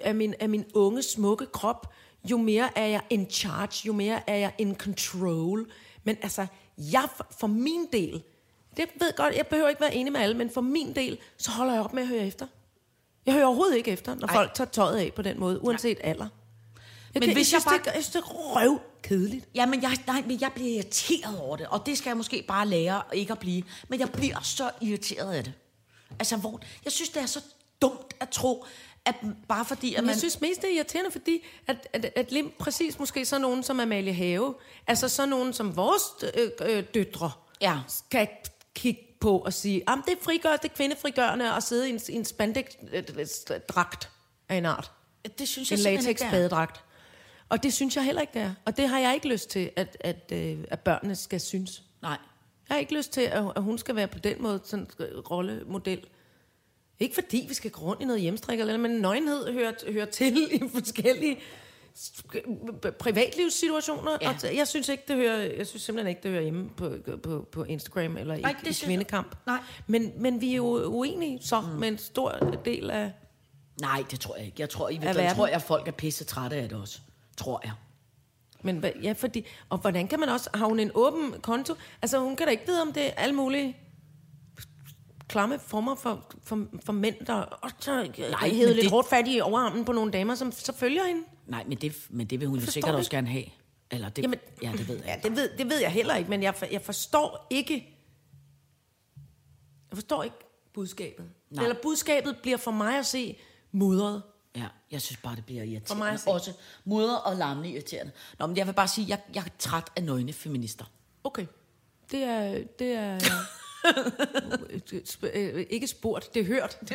af, min, af min unge, smukke krop, jo mere er jeg in charge, jo mere er jeg in control. Men altså, jeg for, for min del, det ved godt, jeg behøver ikke være enig med alle, men for min del, så holder jeg op med at høre efter. Jeg hører overhovedet ikke efter, når Ej. folk tager tøjet af på den måde, uanset alder. Jeg, Men kan, hvis jeg, jeg synes, bare- det, jeg synes, det er røv kedeligt. Ja, men jeg, nej, men jeg bliver irriteret over det, og det skal jeg måske bare lære ikke at blive. Men jeg bliver så irriteret af det. Altså, hvor, jeg synes, det er så dumt at tro, at bare fordi, at man... jeg synes mest, det er irriterende, fordi at, at, at lige præcis måske så nogen som Amalie Have, altså så nogen som vores øh, øh, døtre, Ja. skal kigge på og sige, at det frigør, det er kvindefrigørende at sidde i en, i en spandex-dragt af en art. det synes En jeg det er. latex-badedragt. Og det synes jeg heller ikke, det er. Og det har jeg ikke lyst til, at, at, øh, at børnene skal synes. Nej. Jeg har ikke lyst til, at, hun skal være på den måde sådan en rollemodel. Ikke fordi vi skal gå rundt i noget hjemstrik, eller, men nøgenhed hører, hører til i forskellige privatlivssituationer. Ja. Og jeg synes ikke, det hører, jeg synes simpelthen ikke, det hører hjemme på, på, på Instagram eller i, det i synes jeg- kvindekamp. Nej. Men, men vi er jo uenige så mm. med en stor del af... Nej, det tror jeg ikke. Jeg tror, i verden. tror jeg, folk er pisse trætte af det også. Tror jeg. Men ja, fordi, og hvordan kan man også, har hun en åben konto? Altså hun kan da ikke vide, om det er alle mulige klamme former for, for, for mænd, der og så Nej, hævet lidt det- hårdt fat i overarmen på nogle damer, som så følger hende. Nej, men det, men det vil hun jo sikkert det også gerne have. Eller det, Jamen, ja, det ved jeg. Ja, det ved, det ved jeg heller ikke, men jeg, jeg forstår ikke... Jeg forstår ikke budskabet. Nej. Eller budskabet bliver for mig at se mudret. Ja, jeg synes bare, det bliver For mig irriterende. at se. Også mudder og larmende irriterende. Nå, men jeg vil bare sige, jeg, jeg er træt af nøgne feminister. Okay. Det er... Det er Sp- øh, ikke spurgt, det er hørt.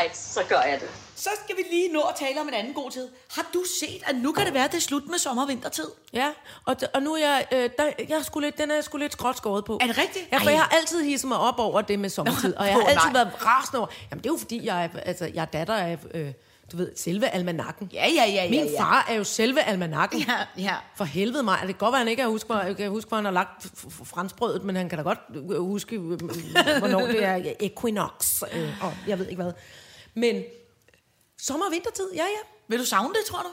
Alright, så gør jeg det. Så skal vi lige nå at tale om en anden god tid. Har du set, at nu kan det være, at det er slut med sommer- og vintertid? Ja, og, d- og nu er jeg, øh, der, jeg er sgu lidt, den er jeg sgu lidt skråt skåret på. Er det rigtigt? Ja, for Ej. jeg har altid hisset mig op over det med sommertid, og jeg har altid nej. været rasende over, jamen det er jo fordi, jeg er, altså, jeg er datter af, øh, du ved, selve almanakken. Ja, ja, ja, ja, Min ja. far er jo selve almanakken. Ja, ja. For helvede mig, det kan godt være, han ikke kan huske, hvor, jeg kan huske, hvor han har lagt f- f- franskbrødet, men han kan da godt øh, huske, øh, hvornår det er equinox, øh, og jeg ved ikke hvad. Men sommer- og vintertid, ja, ja. Vil du savne det, tror du?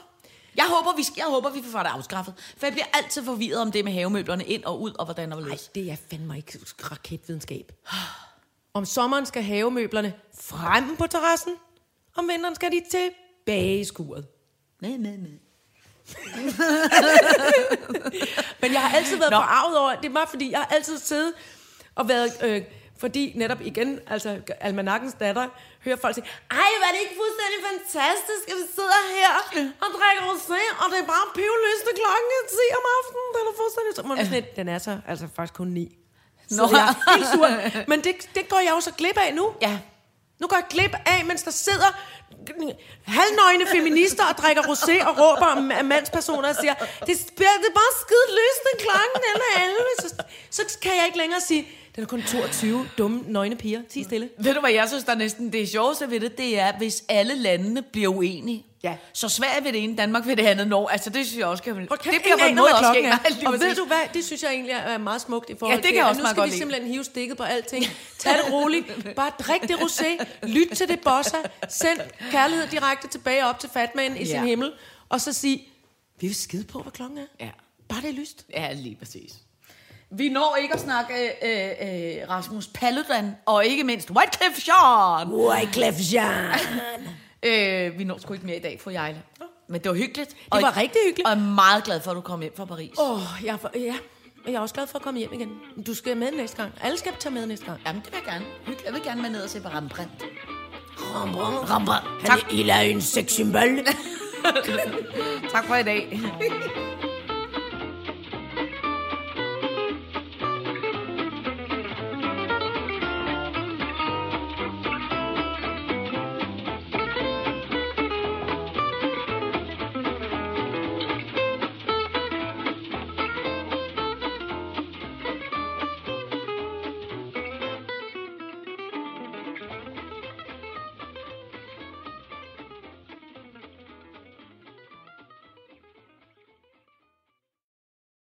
Jeg håber, vi, jeg håber, vi får det afskaffet. For jeg bliver altid forvirret om det med havemøblerne ind og ud, og hvordan og Nej, det er fandme ikke raketvidenskab. Om sommeren skal havemøblerne frem på terrassen, om vinteren skal de tilbage i skuret. Nej, nej, nej. Men jeg har altid været Nå. forarvet over, det er bare fordi, jeg har altid siddet og været, øh, fordi netop igen, altså almanakkens datter, hører folk sige, ej, var det ikke fuldstændig fantastisk, at vi sidder her og drikker rosé, og det er bare pivlyste klokken 10 om aftenen, den er fuldstændig... Så, men sådan lidt, den er så altså faktisk kun 9. Så Nå. jeg er helt sur. Men det, det går jeg jo så glip af nu. Ja. Nu går jeg glip af, mens der sidder halvnøgne feminister og drikker rosé og råber om mandspersoner og siger, det, er- det er bare skide lyst, klokken den er 11. Så, så kan jeg ikke længere sige, den er kun 22 dumme nøgne piger. Ti stille. Ved du, hvad jeg synes, der er næsten det sjoveste ved det? Det er, hvis alle landene bliver uenige. Ja. Så Sverige ved det ene, Danmark ved det andet. Når, altså, det synes jeg også kan... Hold det bliver på hvad også er. lige Og ved du hvad, det synes jeg egentlig er meget smukt i forhold Ja, det kan til, jeg også nu skal godt vi lide. simpelthen hive stikket på alting. Tag det roligt. Bare drik det rosé. Lyt til det bossa. Send kærlighed direkte tilbage op til Fatman i sin Ja. himmel. Og så sig, vi vil skide på, hvad klokken er. Ja. Bare det er lyst. Ja, lige præcis. Vi når ikke at snakke øh, øh, Rasmus Paludan, og ikke mindst Wycliffe Jean. Wyclef Jean. Øh, vi når sgu ikke mere i dag, fru Jejle. Men det var hyggeligt. Det var rigtig hyggeligt. Og jeg er meget glad for, at du kom hjem fra Paris. Åh, oh, jeg, er for- ja. Og jeg er også glad for at komme hjem igen. Du skal med næste gang. Alle skal tage med næste gang. Jamen, det vil jeg gerne. Hyggeligt. Jeg vil gerne med ned og se på Rembrandt. Rembrandt. Rembrandt. Han er, il a en sexsymbol. Tak for i dag.